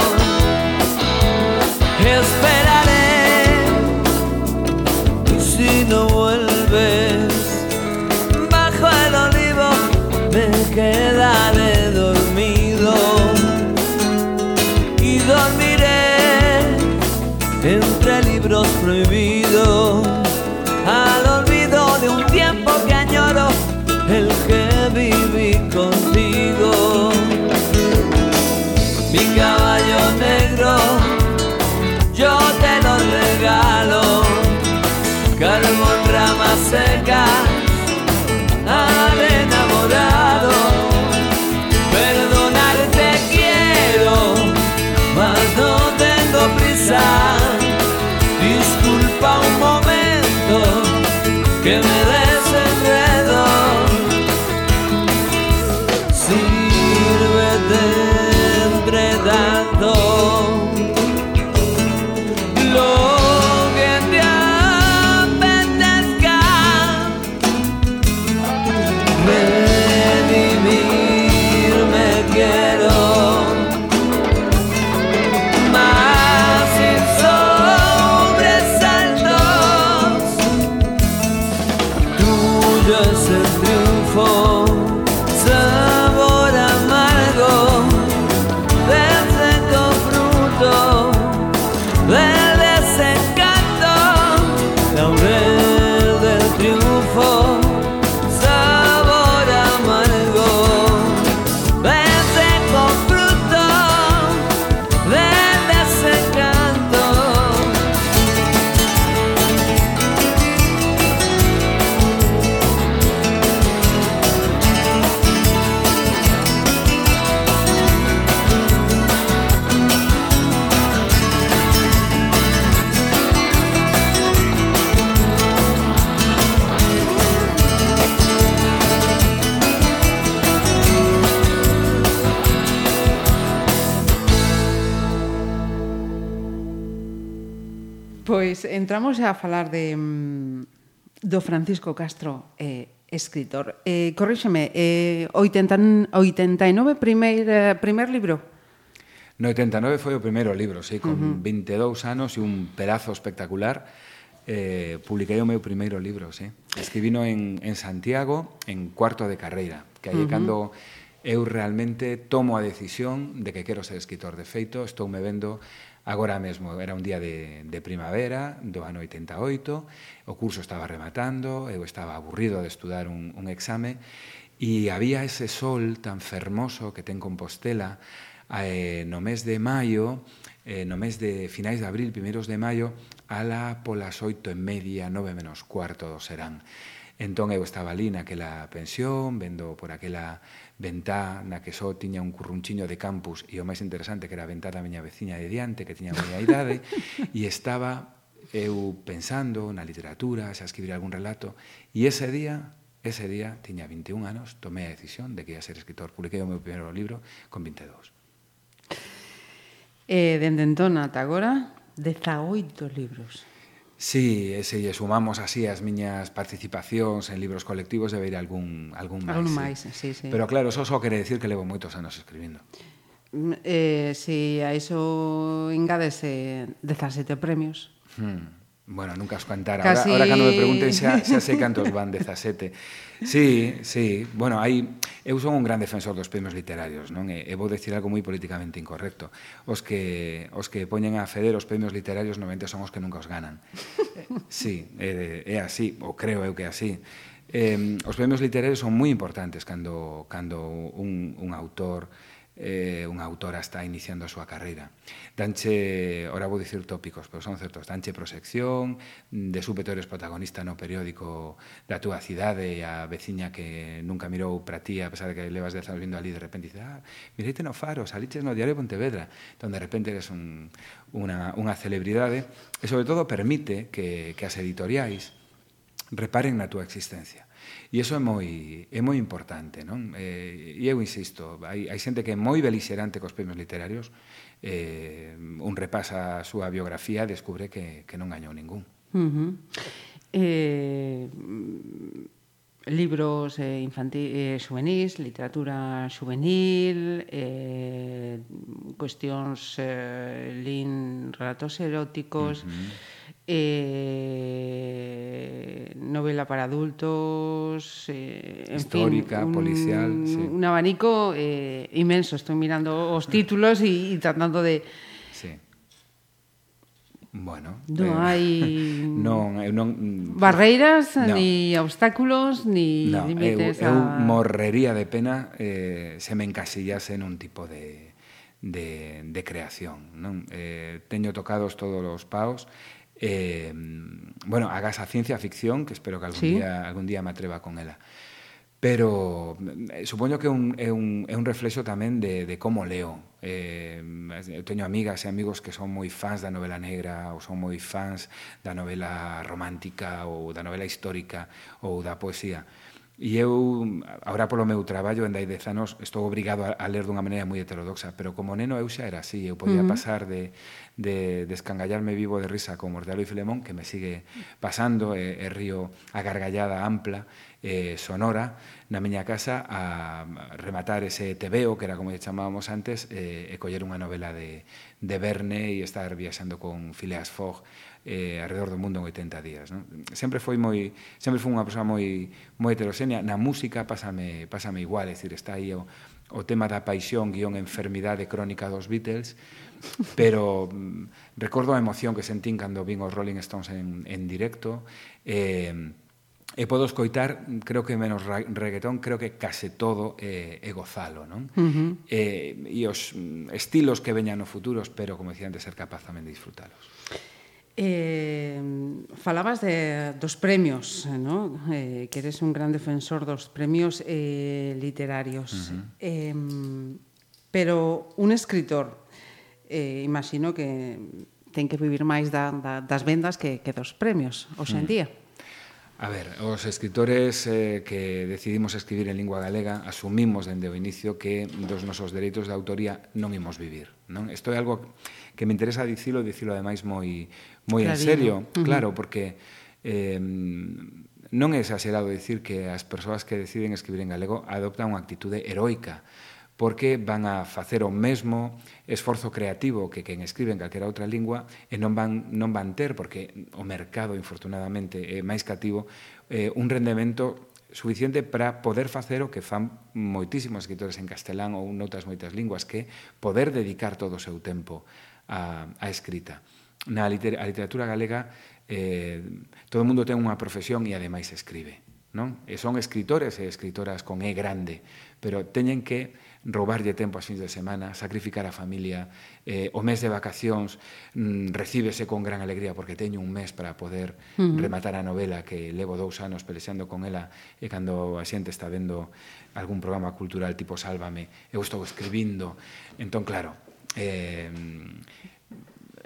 a falar de mm, do Francisco Castro eh, escritor. Eh, corríxeme, eh, 80, 89 primeir, primer libro? No 89 foi o primeiro libro, sí, con uh -huh. 22 anos e un pedazo espectacular. Eh, publiquei o meu primeiro libro, sí. Escribino en, en Santiago en cuarto de carreira, que aí uh -huh. cando eu realmente tomo a decisión de que quero ser escritor. De feito, estou me vendo Agora mesmo era un día de, de primavera do ano 88, o curso estaba rematando, eu estaba aburrido de estudar un, un exame e había ese sol tan fermoso que ten Compostela eh, no mes de maio, eh, no mes de finais de abril, primeiros de maio, ala polas oito e media, nove menos cuarto do serán. Entón eu estaba ali naquela pensión, vendo por aquela ventá na que só tiña un currunchiño de campus e o máis interesante que era a ventá da miña veciña de diante, que tiña a miña idade, e estaba eu pensando na literatura, xa escribir algún relato, e ese día, ese día, tiña 21 anos, tomei a decisión de que ia ser escritor. Publiquei o meu primeiro libro con 22. E eh, dende entón ata agora, 18 libros. Sí, e se lle sumamos así as miñas participacións en libros colectivos debe ir algún, algún máis. Algún máis, sí, sí. sí. Pero claro, eso só quere decir que levo moitos anos escribindo. Mm, eh, si a iso engádese 17 premios. Hmm. Bueno, nunca os contara. Casi... Ahora, ahora cando me pregunten xa, xa sei cantos van 17. Sí, sí. Bueno, aí eu son un gran defensor dos premios literarios, non? E, e vou decir algo moi políticamente incorrecto. Os que os que poñen a feder os premios literarios novamente son os que nunca os ganan. Sí, é, é así, ou creo eu que é así. Eh, os premios literarios son moi importantes cando cando un un autor eh, unha autora está iniciando a súa carreira. Danche, ora vou dicir tópicos, pero son certos, danche prosección, de súpeto eres protagonista no periódico da túa cidade e a veciña que nunca mirou para ti, a pesar de que levas dez anos vindo ali, de repente dice, ah, mireite no faro, saliches no diario de Pontevedra, donde de repente eres un, unha, unha celebridade, e sobre todo permite que, que as editoriais reparen na túa existencia. E iso é moi, é moi importante, non? Eh, e eu insisto, hai, hai xente que é moi belixerante cos premios literarios, eh, un repasa a súa biografía e descubre que, que non gañou ningún. Uh -huh. eh, libros eh, infantil, eh, juvenís, literatura juvenil, eh, cuestións eh, lin relatos eróticos... Uh -huh eh, novela para adultos, eh, histórica, fin, un, policial. Sí. Un abanico eh, inmenso. Estoy mirando os títulos y, y tratando de. Sí. Bueno, non eh, hai non, eu eh, non mm, barreiras no. ni obstáculos ni no, límites eu, a... morrería de pena eh, se me encasillase nun tipo de de, de creación, non? Eh, teño tocados todos os paus eh, bueno, hagas a ciencia ficción, que espero que algún, ¿Sí? día, algún día me atreva con ela. Pero mm, eh, supoño que un, é, un, é un reflexo tamén de, de como leo. Eh, eu teño amigas e amigos que son moi fans da novela negra ou son moi fans da novela romántica ou da novela histórica ou da poesía E eu, agora polo meu traballo, en dai dez anos, estou obrigado a, a ler dunha maneira moi heterodoxa, pero como neno eu xa era así, eu podía uh -huh. pasar de, de, de escangallarme vivo de risa con Mortadelo e Filemón, que me sigue pasando, e, e río a gargallada ampla, eh, sonora, na miña casa a rematar ese tebeo, que era como lle chamábamos antes, eh, e coller unha novela de, de Verne e estar viaxando con Phileas Fogg eh, alrededor do mundo en 80 días. Non? Sempre foi moi sempre foi unha persoa moi moi heteroxénea. Na música pásame, pásame igual, é dicir, está aí o, o tema da paixón guión enfermidade crónica dos Beatles, pero mm, recordo a emoción que sentín cando vin os Rolling Stones en, en directo, eh, e podo escoitar, creo que menos reggaetón, creo que case todo é, eh, é gozalo, non? Uh -huh. eh, e os mm, estilos que veñan no futuro, espero, como dicía antes, ser capaz tamén de disfrutalos. Eh, falabas de, dos premios, ¿no? eh, que eres un gran defensor dos premios eh, literarios. Uh -huh. eh, pero un escritor, eh, imagino que ten que vivir máis da, da, das vendas que, que dos premios, hoxe uh -huh. en día. A ver, os escritores eh, que decidimos escribir en lingua galega asumimos dende o inicio que dos nosos dereitos de autoría non imos vivir. Non? Isto é algo que me interesa dicilo, dicilo ademais moi, moi Clarino. en serio, uh -huh. claro, porque eh, non é exagerado dicir que as persoas que deciden escribir en galego adoptan unha actitude heroica, porque van a facer o mesmo esforzo creativo que quen escribe en calquera outra lingua e non van, non van ter, porque o mercado, infortunadamente, é máis cativo, eh, un rendemento suficiente para poder facer o que fan moitísimos escritores en castelán ou noutras moitas linguas, que poder dedicar todo o seu tempo a, a escrita na liter a literatura galega eh, todo o mundo ten unha profesión e ademais escribe. Non? E son escritores e escritoras con E grande, pero teñen que roubarlle tempo as fins de semana, sacrificar a familia, eh, o mes de vacacións mm, recíbese con gran alegría porque teño un mes para poder uh -huh. rematar a novela que levo dous anos pelexando con ela e cando a xente está vendo algún programa cultural tipo Sálvame, eu estou escribindo. Entón, claro, eh,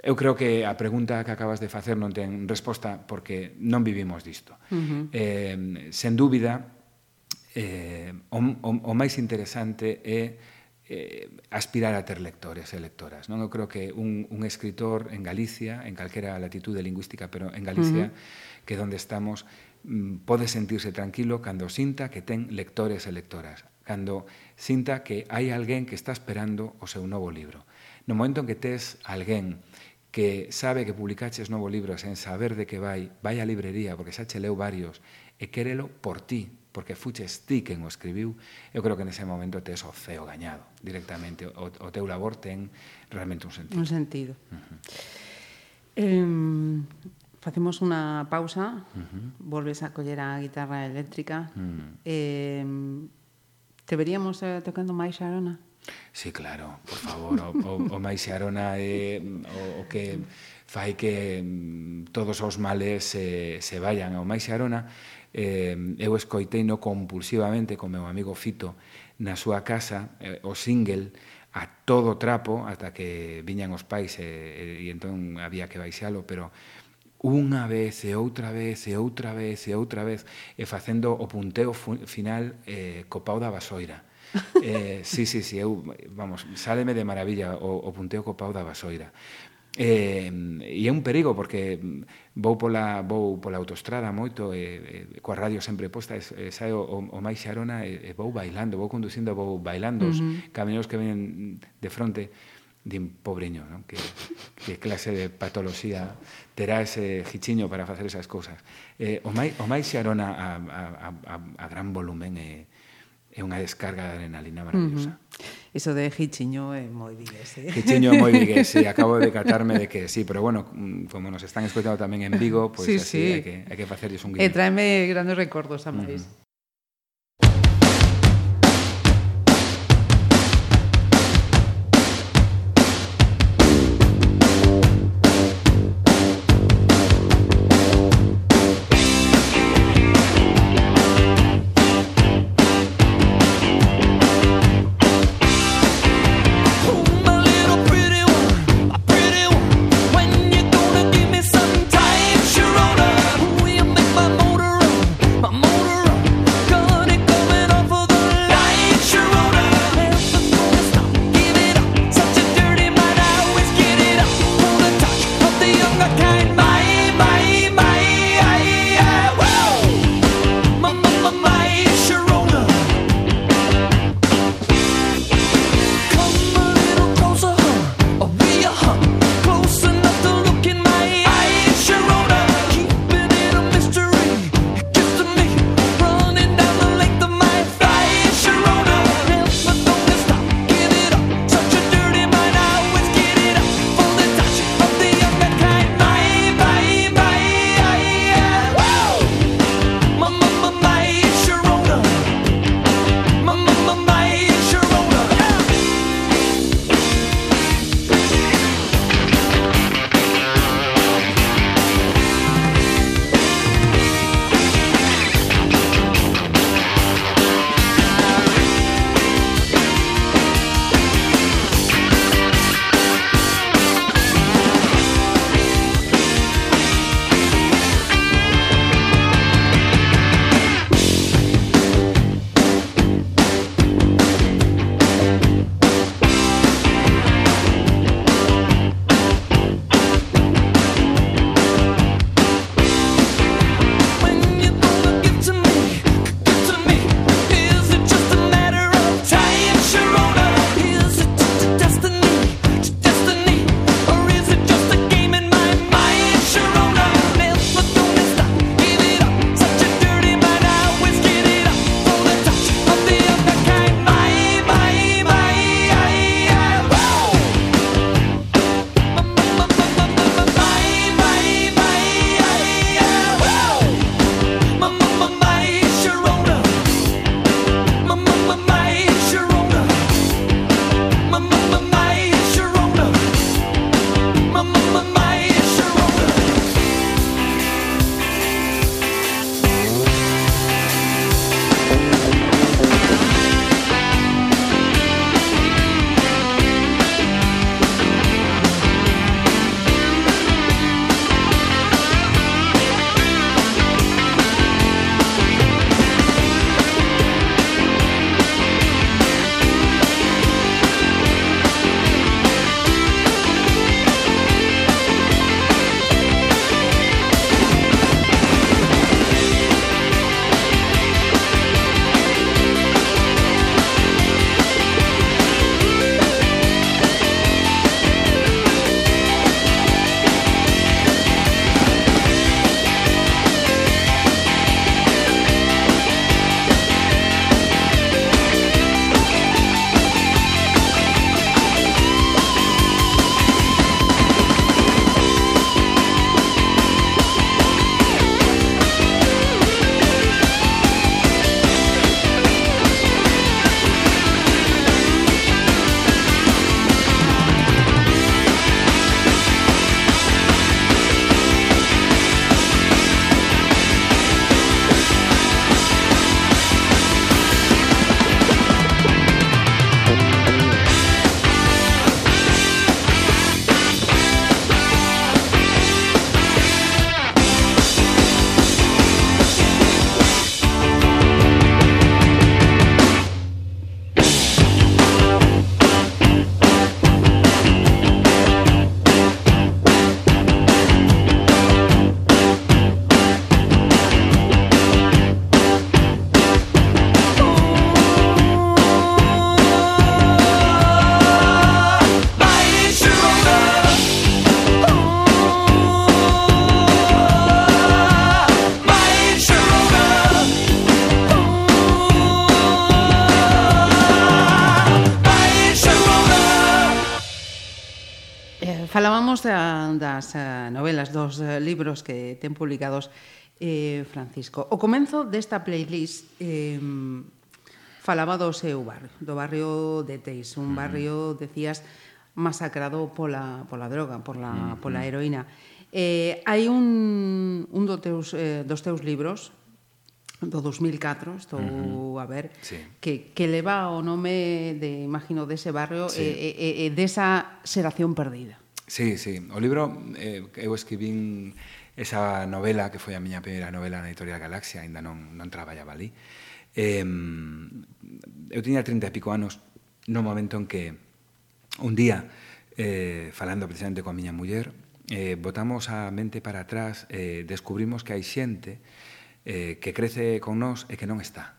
Eu creo que a pregunta que acabas de facer non ten resposta porque non vivimos disto. Uh -huh. eh, sen dúbida, eh, o, o, o máis interesante é eh, aspirar a ter lectores e lectoras. Non? Eu creo que un, un escritor en Galicia, en calquera latitude lingüística, pero en Galicia, uh -huh. que donde estamos, mm, pode sentirse tranquilo cando sinta que ten lectores e lectoras, cando sinta que hai alguén que está esperando o seu novo libro. No momento en que tes alguén que sabe que publicaches novo libro sen saber de que vai, vai á librería, porque xa che leu varios, e quérelo por ti, porque fuches ti quen o escribiu, eu creo que nese momento tes o ceo gañado directamente. O, o teu labor ten realmente un sentido. Un sentido. Uh -huh. eh, facemos unha pausa, uh -huh. volves a coller a guitarra eléctrica. Uh -huh. eh, te veríamos eh, tocando máis, Xarona? Sí, claro, por favor, o, o, o máis xarona é eh, o, o que fai que mm, todos os males se, se vayan. O máis xarona eh, eu escoiteino compulsivamente con meu amigo Fito na súa casa eh, o single a todo trapo ata que viñan os pais e, e, e entón había que baixalo, pero unha vez e outra vez e outra vez e outra vez e facendo o punteo final eh, co pau da vasoira Eh, sí, sí, sí, eu, vamos, sáleme de maravilla o, o punteo co pau da vasoira. Eh, e é un perigo porque vou pola, vou pola autostrada moito e, e coa radio sempre posta e, e saio o, o máis xarona e, e vou bailando, vou conducindo, vou bailando uh -huh. os camiños que venen de fronte din pobreño, non? Que, que clase de patoloxía terá ese gichiño para facer esas cousas. Eh, o, máis, o máis xarona a, a, a, a gran volumen e eh, é unha descarga de adrenalina maravillosa. Uh -huh. Iso de Hichiño é moi vigués, eh? Hichiño é moi vigués, sí, acabo de catarme de que sí, pero bueno, como nos están escoitando tamén en Vigo, pois pues sí, así sí. hai que, hai que facerlles un guiño. E traeme grandes recordos a máis. Uh -huh. falábamos da, das eh, novelas, dos eh, libros que ten publicados eh, Francisco. O comenzo desta playlist eh, falaba do seu barrio, do barrio de Teis, un mm. barrio, decías, masacrado pola, pola droga, pola, mm-hmm. pola heroína. Eh, hai un, un do teus, eh, dos teus libros, do 2004, estou uh -huh. a ver, sí. que, que leva o nome, de, imagino, dese barrio sí. e, eh, e, eh, e desa xeración perdida. Sí, sí. O libro eh, eu escribín esa novela que foi a miña primeira novela na Editorial Galaxia, aínda non, non traballaba ali. Eh, eu tiña 30 e pico anos no momento en que un día, eh, falando precisamente coa miña muller, eh, botamos a mente para atrás, eh, descubrimos que hai xente eh, que crece con nós e que non está,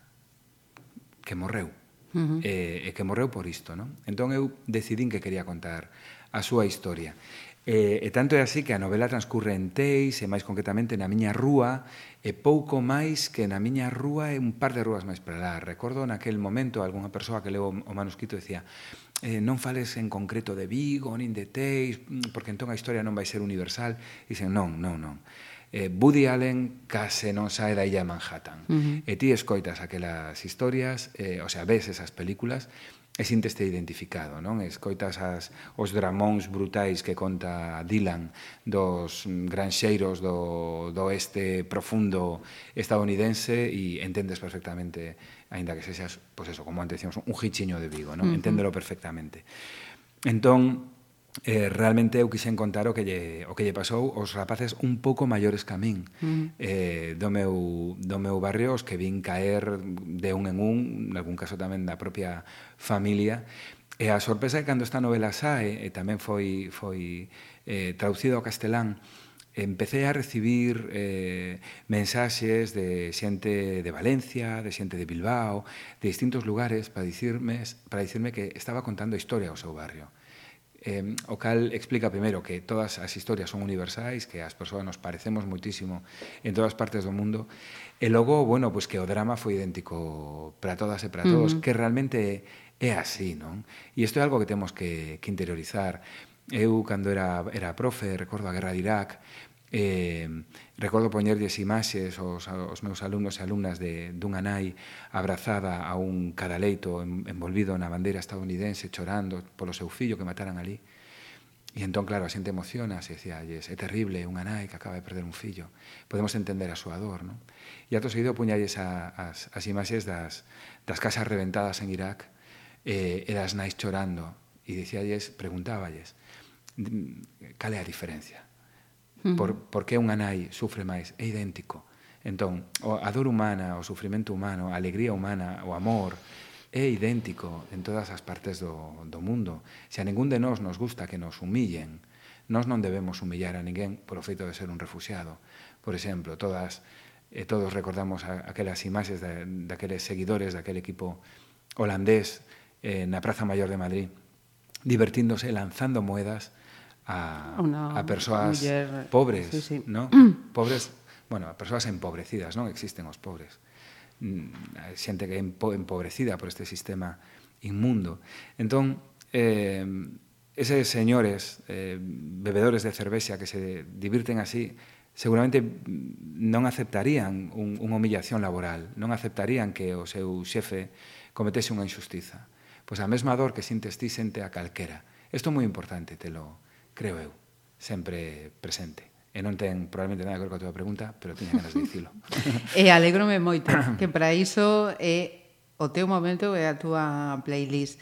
que morreu, uh -huh. eh, e que morreu por isto. Non? Entón eu decidín que quería contar a súa historia. E, e tanto é así que a novela transcurre en Teis, e máis concretamente na miña rúa, e pouco máis que na miña rúa e un par de rúas máis para lá. Recordo naquel momento algunha persoa que leo o manuscrito decía eh, non fales en concreto de Vigo, nin de Teis, mm, porque entón a historia non vai ser universal. E dicen, non, non, non. Eh, Woody Allen case non sae da illa Manhattan. Uh -huh. E ti escoitas aquelas historias, eh, o sea, ves esas películas, e sinteste identificado, non? Escoitas as, os dramóns brutais que conta Dylan dos granxeiros do, do oeste profundo estadounidense e entendes perfectamente, aínda que sexas, pois eso, como antes decíamos, un hichiño de Vigo, non? Uh -huh. Enténdelo perfectamente. Entón, eh, realmente eu quixen contar o que lle, o que lle pasou aos rapaces un pouco maiores que a min mm. eh, do, meu, do meu barrio os que vin caer de un en un en algún caso tamén da propia familia e a sorpresa é que cando esta novela sae e tamén foi, foi eh, traducido ao castelán empecé a recibir eh, mensaxes de xente de Valencia, de xente de Bilbao, de distintos lugares para dicirme, para dicirme que estaba contando a historia ao seu barrio. Eh, o cal explica primeiro que todas as historias son universais, que as persoas nos parecemos muitísimo en todas partes do mundo, e logo, bueno, pois pues que o drama foi idéntico para todas e para todos, uh -huh. que realmente é así, non? E isto é algo que temos que, que interiorizar. Eu, cando era, era profe, recordo a guerra de Irak, Eh, recordo poñerlles imaxes aos, aos meus alumnos e alumnas de, dunha nai abrazada a un cadaleito envolvido na bandeira estadounidense chorando polo seu fillo que mataran ali. E entón, claro, a xente emociona, se decía, é terrible, unha nai que acaba de perder un fillo. Podemos entender a súa dor, non? E ato seguido puñalles a, as, as imaxes das, das casas reventadas en Irak eh, e das nais chorando. E dicíalles, preguntáballes, cal é a diferencia? por. Por, que unha nai sufre máis, é idéntico. Entón, a dor humana, o sufrimento humano, a alegría humana, o amor, é idéntico en todas as partes do, do mundo. Se a ningún de nós nos gusta que nos humillen, nós non debemos humillar a ninguén por o feito de ser un refugiado. Por exemplo, todas e todos recordamos a, aquelas imaxes da, daqueles seguidores daquele equipo holandés eh, na Praza Mayor de Madrid, divertíndose lanzando moedas a, oh, una, a persoas muller, pobres, sí, sí. ¿no? pobres, bueno, a persoas empobrecidas, non existen os pobres. Mm, a xente que é empobrecida por este sistema inmundo. Entón, eh, eses señores eh, bebedores de cervexa que se divirten así, seguramente non aceptarían un, unha humillación laboral, non aceptarían que o seu xefe cometese unha injustiza. Pois a mesma dor que sintes ti sente a calquera. Isto é moi importante, te lo, creo eu, sempre presente. E non ten probablemente nada que ver coa túa pregunta, pero tiña ganas de dicilo. e alegrome moito, que para iso é o teu momento e a túa playlist.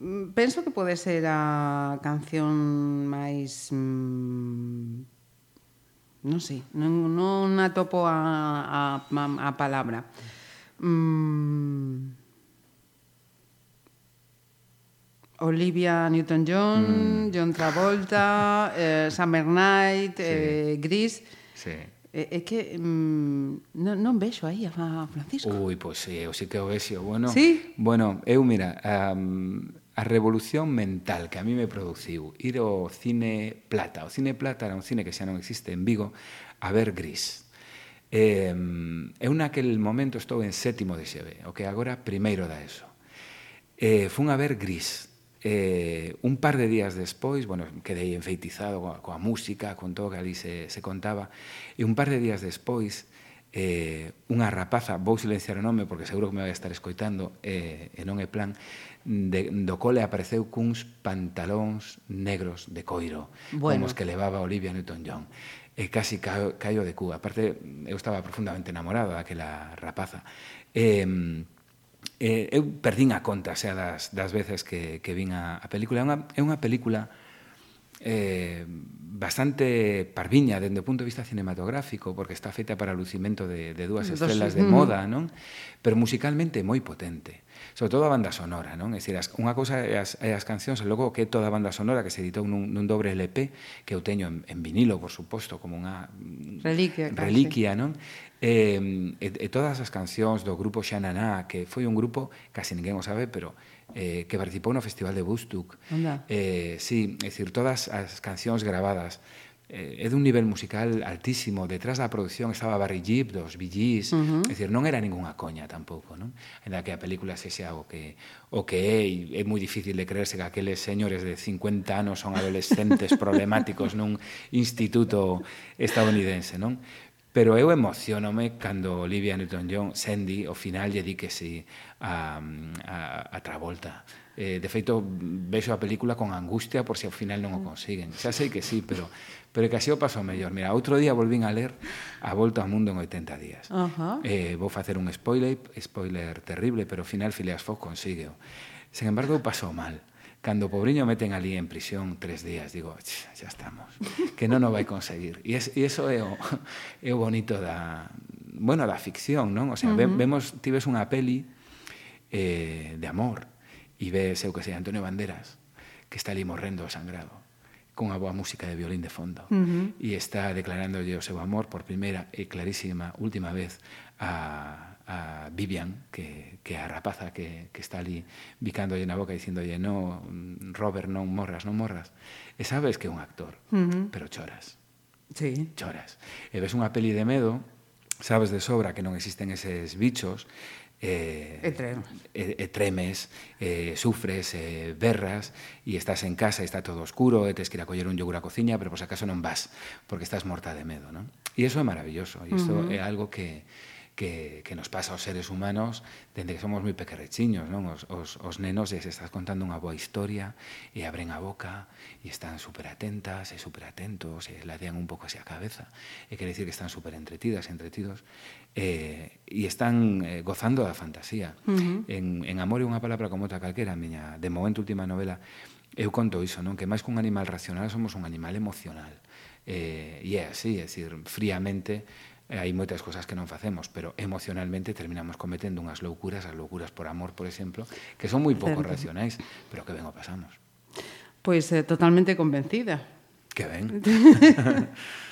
Mm, penso que pode ser a canción máis mmm, non sei, non, non atopo a, a, a palabra. Mm, Olivia Newton-John, mm. John Travolta, eh, Summer Night, sí. eh, Gris... Sí. Eh, é, é que mm, non, non vexo aí a Francisco. Ui, pois sí, eu sí que o vexo. Bueno, sí? bueno eu, mira, um, a revolución mental que a mí me produciu ir ao cine plata. O cine plata era un cine que xa non existe en Vigo, a ver Gris. Eh, eu naquel momento estou en sétimo de xeve, o que agora primeiro da eso. Eh, fun a ver Gris, Eh, un par de días despois, bueno, quedei enfeitizado coa, coa música, con todo que ali se, se contaba, e un par de días despois, eh, unha rapaza, vou silenciar o nome porque seguro que me vai estar escoitando, eh, e non é plan, de, do cole apareceu cuns pantalóns negros de coiro, bueno. como os que levaba Olivia Newton-John. E casi caio, caio de cu. Aparte, eu estaba profundamente enamorado daquela rapaza. Eh, eh, eu perdín a conta xa das, das veces que, que vin a, a película. É unha, é unha película eh, bastante parviña dende o punto de vista cinematográfico, porque está feita para o lucimento de, de dúas estrelas de moda, non? pero musicalmente moi potente. Sobre todo a banda sonora, non? É dicir, as, unha cousa é as, é as cancións, e logo que é toda a banda sonora que se editou nun, nun dobre LP, que eu teño en, en vinilo, por suposto, como unha reliquia, reliquia non? Eh, e, e todas as cancións do grupo Xananá, que foi un grupo, casi ninguén o sabe, pero eh, que participou no Festival de Bustuk. Onda? Eh, sí, é dicir, todas as cancións grabadas. Eh, é dun nivel musical altísimo. Detrás da produción estaba Barry Gibb, dos Bee Gees. Uh -huh. É dicir, non era ningunha coña tampouco, non? En que a película se xa o que, o que é, e é moi difícil de creerse que aqueles señores de 50 anos son adolescentes problemáticos nun instituto estadounidense, non? Pero eu emocionome cando Olivia Newton-John, Sandy, ao final lle di que si a, a, a Travolta. Eh, de feito, vexo a película con angustia por se si ao final non o consiguen. Xa sei que sí, pero pero que así o paso mellor. Mira, outro día volvín a ler A Volta ao Mundo en 80 días. Uh -huh. eh, vou facer un spoiler, spoiler terrible, pero ao final Phileas Fogg consígueo. Sen embargo, paso mal cando o Pobriño meten ali en prisión tres días, digo, xa estamos, que non o vai conseguir. E, es, e eso é o, é o bonito da, bueno, da ficción, non? O sea, uh -huh. vemos, tives unha peli eh, de amor e ves, eu que sei, Antonio Banderas, que está ali morrendo sangrado, con a boa música de violín de fondo, uh -huh. e está declarándolle o seu amor por primeira e clarísima última vez a a Vivian, que, que a rapaza que, que está ali bicándolle na boca dicindolle no, Robert, non morras, non morras. E sabes que é un actor, uh -huh. pero choras. Sí. Choras. E ves unha peli de medo, sabes de sobra que non existen eses bichos, eh, e tremes, e, e tremes eh, sufres, eh, berras e estás en casa e está todo oscuro e tens que ir a coller un yogur á cociña pero por pues, acaso non vas porque estás morta de medo non? e iso é maravilloso e iso uh -huh. é algo que, que, que nos pasa aos seres humanos dende que somos moi pequerrechiños, non? Os, os, os nenos les estás contando unha boa historia e abren a boca e están super atentas e super atentos e ladean un pouco hacia a cabeza e quere dicir que están super entretidas, entretidos eh, e están eh, gozando da fantasía. Uh -huh. en, en Amor é unha palabra como outra calquera, a miña, de momento última novela, eu conto iso, non? Que máis que un animal racional somos un animal emocional. Eh, e é así, é decir, fríamente E hai moitas cousas que non facemos, pero emocionalmente terminamos cometendo unhas loucuras, as loucuras por amor, por exemplo, que son moi pouco Certo. racionais, pero que ben o pasamos. Pois eh, totalmente convencida. Que ben.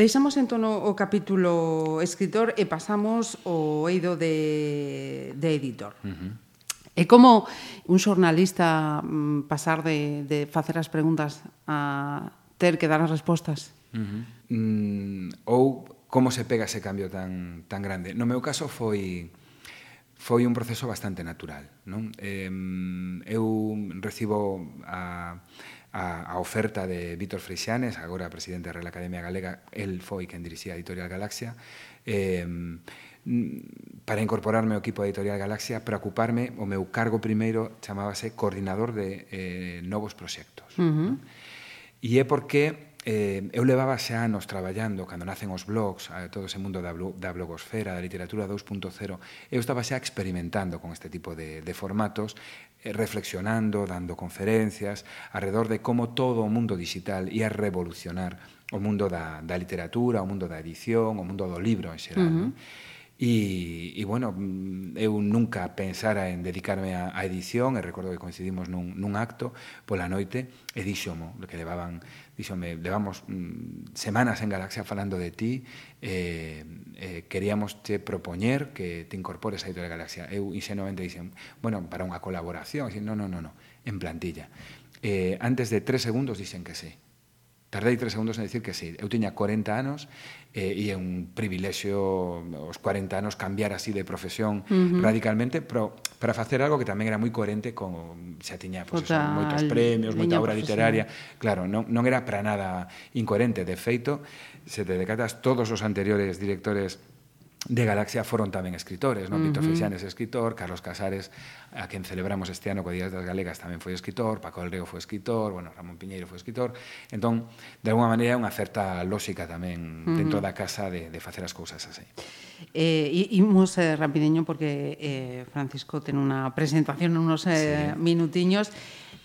Deixamos entón o capítulo escritor e pasamos ao eido de, de editor. Uh -huh. E como un xornalista mm, pasar de, de facer as preguntas a ter que dar as respostas? Uh -huh. mm, ou como se pega ese cambio tan, tan grande? No meu caso foi foi un proceso bastante natural. Non? Eh, eu recibo a, a, a oferta de Vítor Freixanes, agora presidente da Real Academia Galega, el foi quen dirixía a Editorial Galaxia, eh, para incorporarme ao equipo de Editorial Galaxia, preocuparme, o meu cargo primeiro chamábase coordinador de eh, novos proxectos. Uh -huh. E é porque eh, eu levaba xa anos traballando cando nacen os blogs, a todo ese mundo da, blo da blogosfera, da literatura 2.0, eu estaba xa experimentando con este tipo de, de formatos Eh, reflexionando, dando conferencias alrededor de como todo o mundo digital ia revolucionar o mundo da, da literatura, o mundo da edición, o mundo do libro en xeral. Uh -huh. E, e, bueno, mm, eu nunca pensara en dedicarme a, a edición, e recordo que coincidimos nun, nun acto pola noite, e díxomo, que levaban díxome, levamos mm, semanas en Galaxia falando de ti, eh, eh, queríamos te propoñer que te incorpores a Editorial Galaxia. Eu ingenuamente dixen, bueno, para unha colaboración, dixen, no, no, no, no, en plantilla. Eh, antes de tres segundos dixen que sí. Tardei tres segundos en decir que sí. Eu tiña 40 anos eh, e é un privilexio os 40 anos cambiar así de profesión uh -huh. radicalmente, pero para facer algo que tamén era moi coherente con xa tiña pues, eso, moitos premios, moita obra literaria. Claro, non, non era para nada incoherente. De feito, se te decatas todos os anteriores directores de Galaxia foron tamén escritores, non? Uh -huh. Pito Feixanes escritor, Carlos Casares a quen celebramos este ano co Días das Galegas tamén foi escritor, Paco del foi escritor, bueno, Ramón Piñeiro foi escritor. Entón, de alguma maneira é unha certa lógica tamén uh -huh. dentro da casa de, de facer as cousas así. Eh, imos eh, rapidiño porque eh, Francisco ten unha presentación unos eh, sí. minutiños.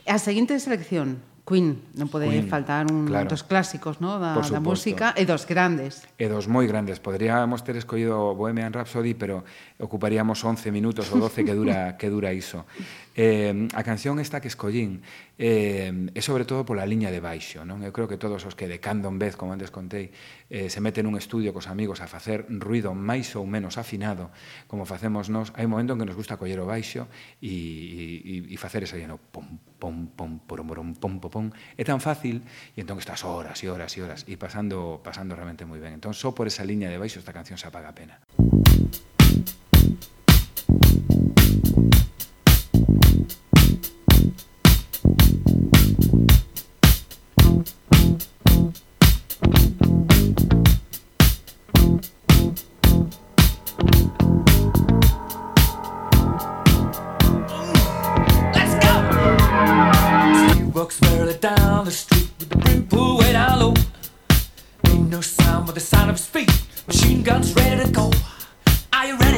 A seguinte selección Queen, non pode Queen, faltar un claro. dos clásicos, no, da, da música e dos grandes. E dos moi grandes. Poderíamos ter escollido Bohemian Rhapsody, pero ocuparíamos 11 minutos ou 12 que dura que dura iso. Eh, a canción esta que escollín eh, e sobre todo pola liña de baixo non? eu creo que todos os que de cando en vez como antes contei eh, se meten un estudio cos amigos a facer ruido máis ou menos afinado como facemos nós hai un momento en que nos gusta coller o baixo e, e, e facer ese lleno pom, pom, pom, porom, porom, pom, pom, pom é tan fácil e entón estás horas e horas e horas e pasando, pasando realmente moi ben entón só por esa liña de baixo esta canción se apaga a pena Thank. walks barely down the street with the brim pulled way down low. Ain't no sound but the sound of his feet. Machine guns ready to go. Are you ready?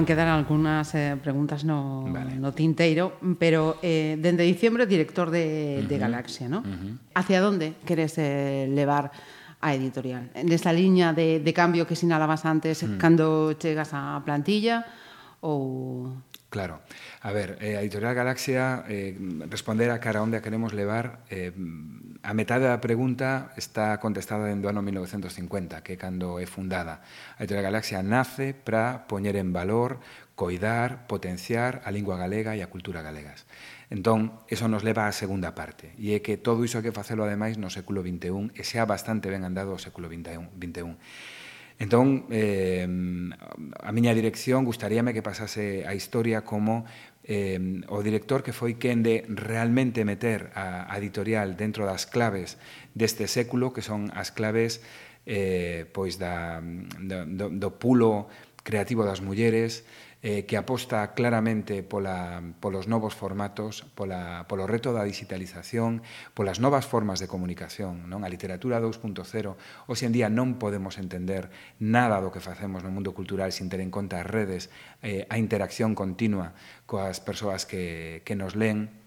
van quedar algunhas eh, preguntas no, vale. no tinteiro, pero eh, dende diciembre director de, uh -huh. de Galaxia, ¿no? Uh -huh. Hacia onde queres eh, levar a editorial? Nesta liña de, de cambio que sinalabas antes mm. uh -huh. cando chegas á plantilla ou... Claro. Claro. A ver, eh, a Editorial Galaxia eh, responder a cara onde a queremos levar eh, a metade da pregunta está contestada dentro do ano 1950, que é cando é fundada. A Editorial Galaxia nace para poñer en valor, coidar, potenciar a lingua galega e a cultura galegas. Entón, eso nos leva á segunda parte, e é que todo iso hai que facelo ademais no século XXI, e xa bastante ben andado o século XXI. Entón, eh, a miña dirección gustaríame que pasase a historia como eh, o director que foi quen de realmente meter a, a editorial dentro das claves deste século, que son as claves eh, pois da, mm, da, do, do pulo creativo das mulleres, eh, que aposta claramente pola, polos novos formatos, pola, polo reto da digitalización, polas novas formas de comunicación. Non? A literatura 2.0, hoxe en día non podemos entender nada do que facemos no mundo cultural sin ter en conta as redes, eh, a interacción continua coas persoas que, que nos leen,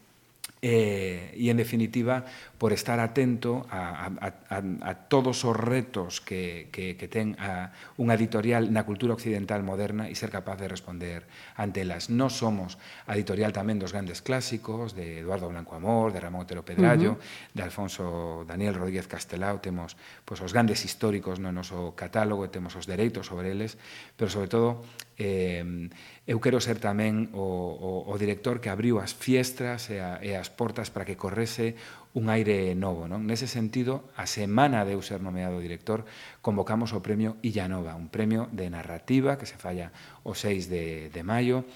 eh, e, en definitiva, por estar atento a, a, a, a todos os retos que, que, que ten a, unha editorial na cultura occidental moderna e ser capaz de responder ante elas. Non somos a editorial tamén dos grandes clásicos, de Eduardo Blanco Amor, de Ramón Otero Pedrallo, uh -huh. de Alfonso Daniel Rodríguez Castelao, temos pois, os grandes históricos no noso catálogo, temos os dereitos sobre eles, pero, sobre todo, eh, eu quero ser tamén o, o, o director que abriu as fiestras e, a, e as portas para que correse un aire novo. Non? Nese sentido, a semana de eu ser nomeado director, convocamos o premio Illanova, un premio de narrativa que se falla o 6 de, de maio,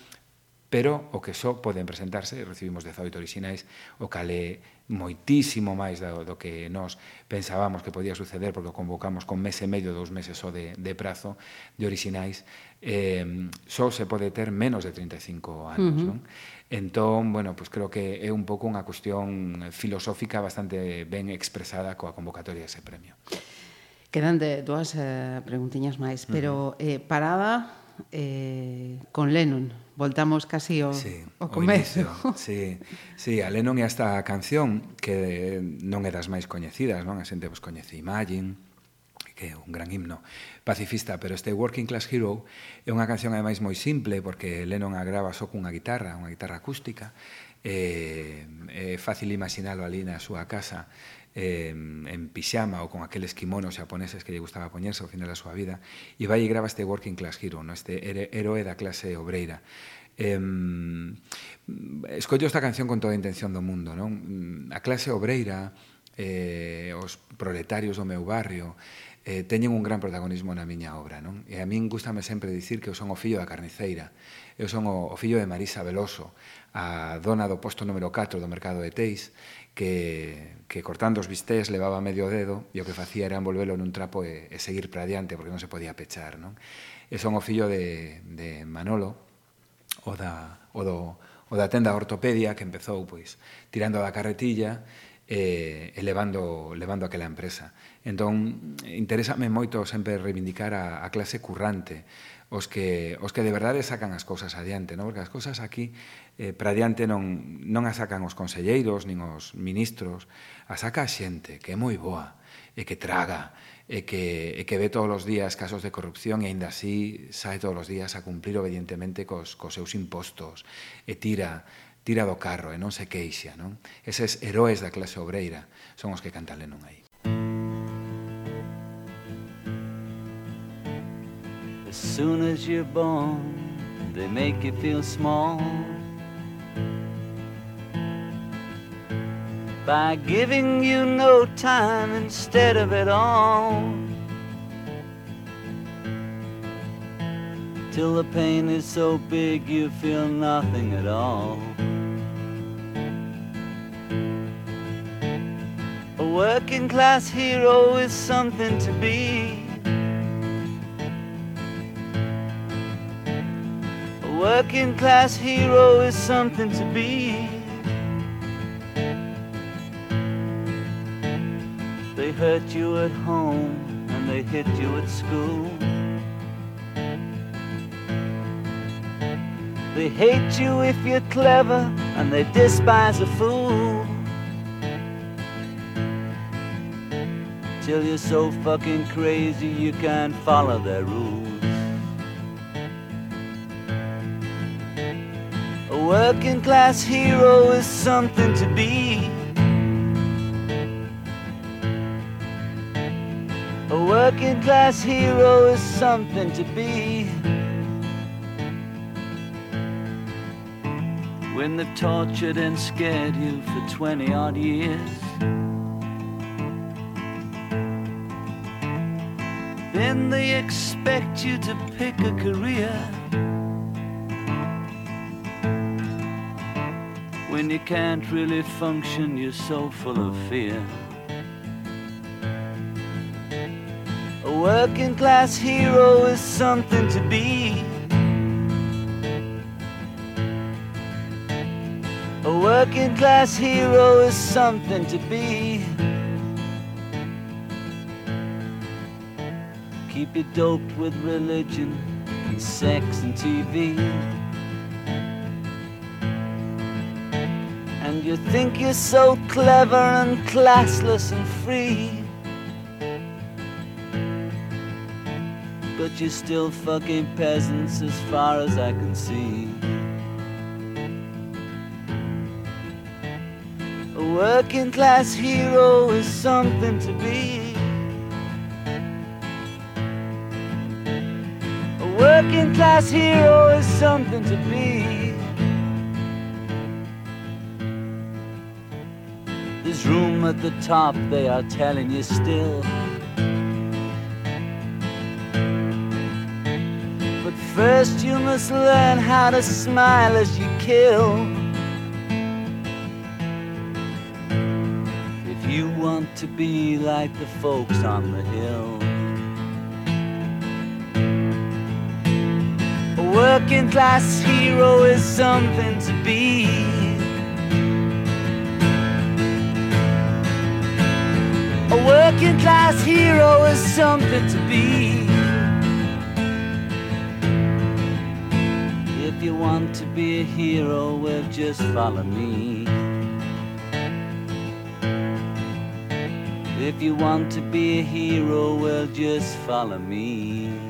pero o que só poden presentarse, recibimos 18 orixinais, o cale moitísimo máis do, do que nós pensábamos que podía suceder porque o convocamos con mes e medio, dous meses só de, de prazo de orixinais eh, só se pode ter menos de 35 anos uh -huh. non? entón, bueno, pues creo que é un pouco unha cuestión filosófica bastante ben expresada coa convocatoria dese premio Quedan de dúas eh, preguntiñas máis pero uh -huh. eh, parada eh, con Lennon voltamos casi ao, sí, ao comezo. Sí, sí, a Lennon e esta canción que non é das máis coñecidas, non? A xente vos coñece Imagine, que é un gran himno pacifista, pero este Working Class Hero é unha canción ademais moi simple porque Lennon a grava só cunha guitarra, unha guitarra acústica, eh, é fácil imaginalo ali na súa casa eh, en pixama ou con aqueles kimonos japoneses que lle gustaba poñerse ao final da súa vida e vai e grava este Working Class Hero no? este heroe da clase obreira eh, escollo esta canción con toda a intención do mundo non? a clase obreira eh, os proletarios do meu barrio eh, teñen un gran protagonismo na miña obra. Non? E a min gustame sempre dicir que eu son o fillo da carniceira, eu son o, o fillo de Marisa Veloso, a dona do posto número 4 do mercado de Teis, que, que cortando os bistés levaba medio dedo e o que facía era envolvelo nun trapo e, e seguir para adiante porque non se podía pechar. Non? E son o fillo de, de Manolo, o da, o, do, o da tenda ortopedia que empezou pois tirando da carretilla e, e levando, levando aquela empresa Entón, interésame moito sempre reivindicar a, a clase currante, os que, os que de verdade sacan as cousas adiante, non? porque as cousas aquí eh, para adiante non, non as sacan os conselleiros, nin os ministros, as saca a xente que é moi boa, e que traga, e que, e que ve todos os días casos de corrupción e aínda así sae todos os días a cumplir obedientemente cos, cos seus impostos e tira tira do carro e non se queixa, non? Eses heróis da clase obreira son os que cantan non aí. As soon as you're born, they make you feel small. By giving you no time instead of it all. Till the pain is so big you feel nothing at all. A working class hero is something to be. Working class hero is something to be. They hurt you at home and they hit you at school. They hate you if you're clever and they despise a fool. Till you're so fucking crazy you can't follow their rules. Working class hero is something to be. A working class hero is something to be. When they've tortured and scared you for 20 odd years. Then they expect you to pick a career. When you can't really function, you're so full of fear. A working class hero is something to be. A working class hero is something to be. Keep you doped with religion and sex and TV. You think you're so clever and classless and free. But you're still fucking peasants as far as I can see. A working class hero is something to be. A working class hero is something to be. There's room at the top, they are telling you still. But first, you must learn how to smile as you kill. If you want to be like the folks on the hill. A working class hero is something to be. Working class hero is something to be. If you want to be a hero, well, just follow me. if you want to be a hero, well, just follow me.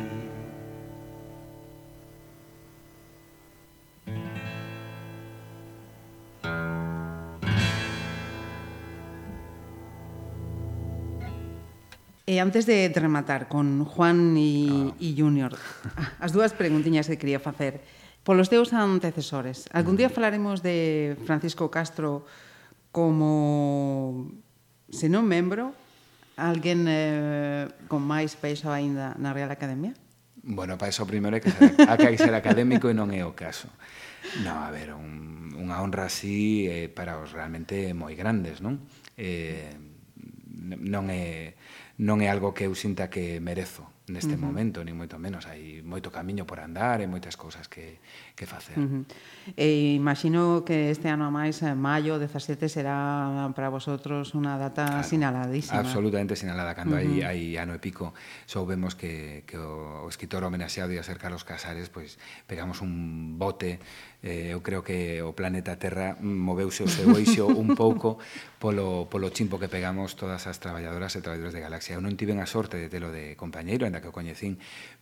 E antes de, de rematar con Juan e, ah. e Junior, ah, as dúas preguntiñas que quería facer. Polos teus antecesores, algún día mm. falaremos de Francisco Castro como, se non membro, alguén eh, con máis peso aínda na Real Academia? Bueno, para iso primeiro hai que ser, que ser académico e non é o caso. No, a ver, un, unha honra así eh, para os realmente moi grandes, non? Eh, non é non é algo que eu sinta que merezo neste uh -huh. momento, ni moito menos. Hai moito camiño por andar e moitas cousas que, que facer. Uh -huh. E imagino que este ano a máis, eh, maio 17, será para vosotros unha data claro, sinaladísima. Absolutamente sinalada. Cando uh -huh. hai, hai ano e pico, soubemos que, que o, o escritor homenaxeado ia ser Carlos Casares, pois pegamos un bote eh, eu creo que o planeta Terra mm, moveuse o seu eixo un pouco polo, polo chimpo que pegamos todas as traballadoras e traballadores de Galaxia. Eu non tiven a sorte de telo de compañeiro, ainda que o coñecín,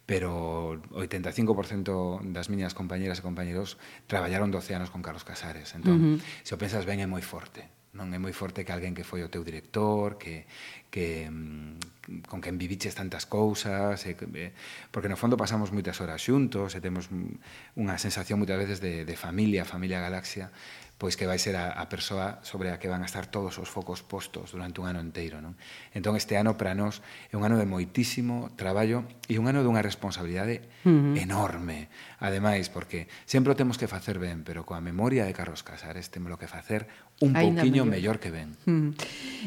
pero 85% das miñas compañeras e compañeros traballaron 12 anos con Carlos Casares. Entón, uh -huh. se o pensas ben é moi forte non é moi forte que alguén que foi o teu director, que, que mm, con quen viviches tantas cousas, e, e, eh, porque no fondo pasamos moitas horas xuntos e temos mm, unha sensación moitas veces de, de familia, familia galaxia, pois que vai ser a, a persoa sobre a que van a estar todos os focos postos durante un ano inteiro. Non? Entón este ano para nós é un ano de moitísimo traballo e un ano dunha responsabilidade uh -huh. enorme. Ademais, porque sempre o temos que facer ben, pero coa memoria de Carlos Casares temos lo que facer un Ainda pouquiño mellor. mellor que ben. Hmm.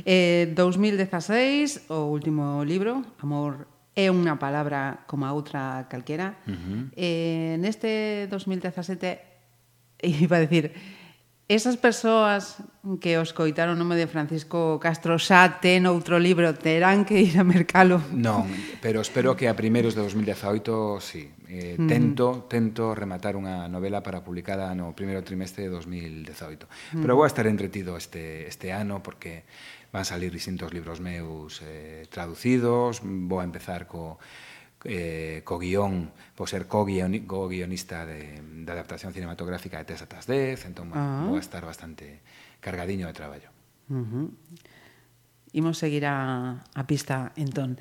Eh, 2016, o último libro, Amor é unha palabra como a outra calquera. Uh -huh. eh, neste 2017 iba a decir Esas persoas que os coitaron o nome de Francisco Castro xa ten outro libro, terán que ir a mercalo. Non, pero espero que a primeiros de 2018 sí. Eh, mm. tento, tento rematar unha novela para publicada no primeiro trimestre de 2018. Mm. Pero vou estar entretido este, este ano porque van salir distintos libros meus eh, traducidos, vou a empezar co eh, co guión, por ser co, guion, co guionista de, de adaptación cinematográfica de Tessa Tasdez, entón uh ah. -huh. vou estar bastante cargadiño de traballo. Uh -huh. Imos seguir a, a pista, entón.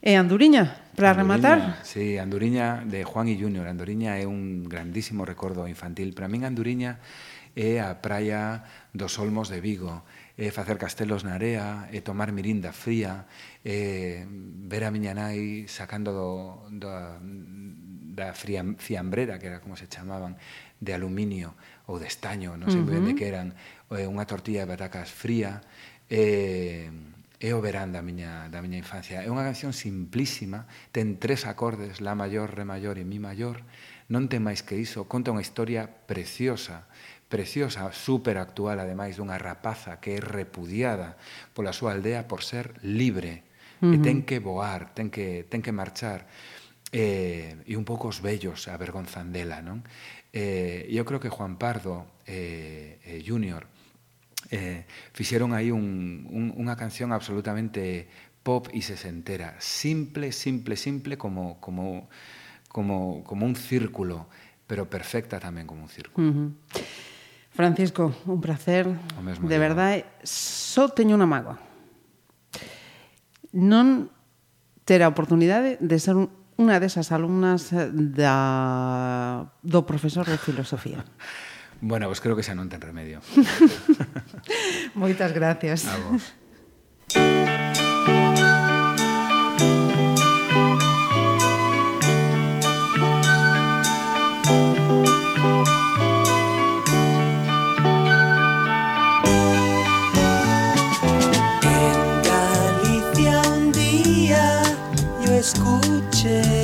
E Anduriña, para rematar? Sí, Anduriña de Juan y Junior. Anduriña é un grandísimo recordo infantil. Para min Anduriña é a praia dos Olmos de Vigo eh, facer castelos na area, e eh, tomar mirinda fría, eh, ver a miña nai sacando do, do, da fría, fiambrera, que era como se chamaban, de aluminio ou de estaño, non sei uh -huh. ben de que eran, eh, unha tortilla de batacas fría, eh, é o verán da miña, da miña infancia. É unha canción simplísima, ten tres acordes, la maior, re maior e mi maior, non ten máis que iso, conta unha historia preciosa, preciosa, superactual, ademais dunha rapaza que é repudiada pola súa aldea por ser libre, uh -huh. e ten que voar, ten que, ten que marchar, eh, e un pouco os vellos avergonzan dela, non? Eh, eu creo que Juan Pardo eh, eh, Junior eh, fixeron aí un, un, unha canción absolutamente pop e sesentera, simple, simple, simple como, como, como, como un círculo, pero perfecta tamén como un círculo. Uh -huh. Francisco, un placer. O mesmo de verdade, só teño unha mágoa. Non ter a oportunidade de ser un, unha desas alumnas eh, da, do profesor de filosofía. bueno, pois pues creo que xa non ten remedio. Moitas gracias. A vos. change.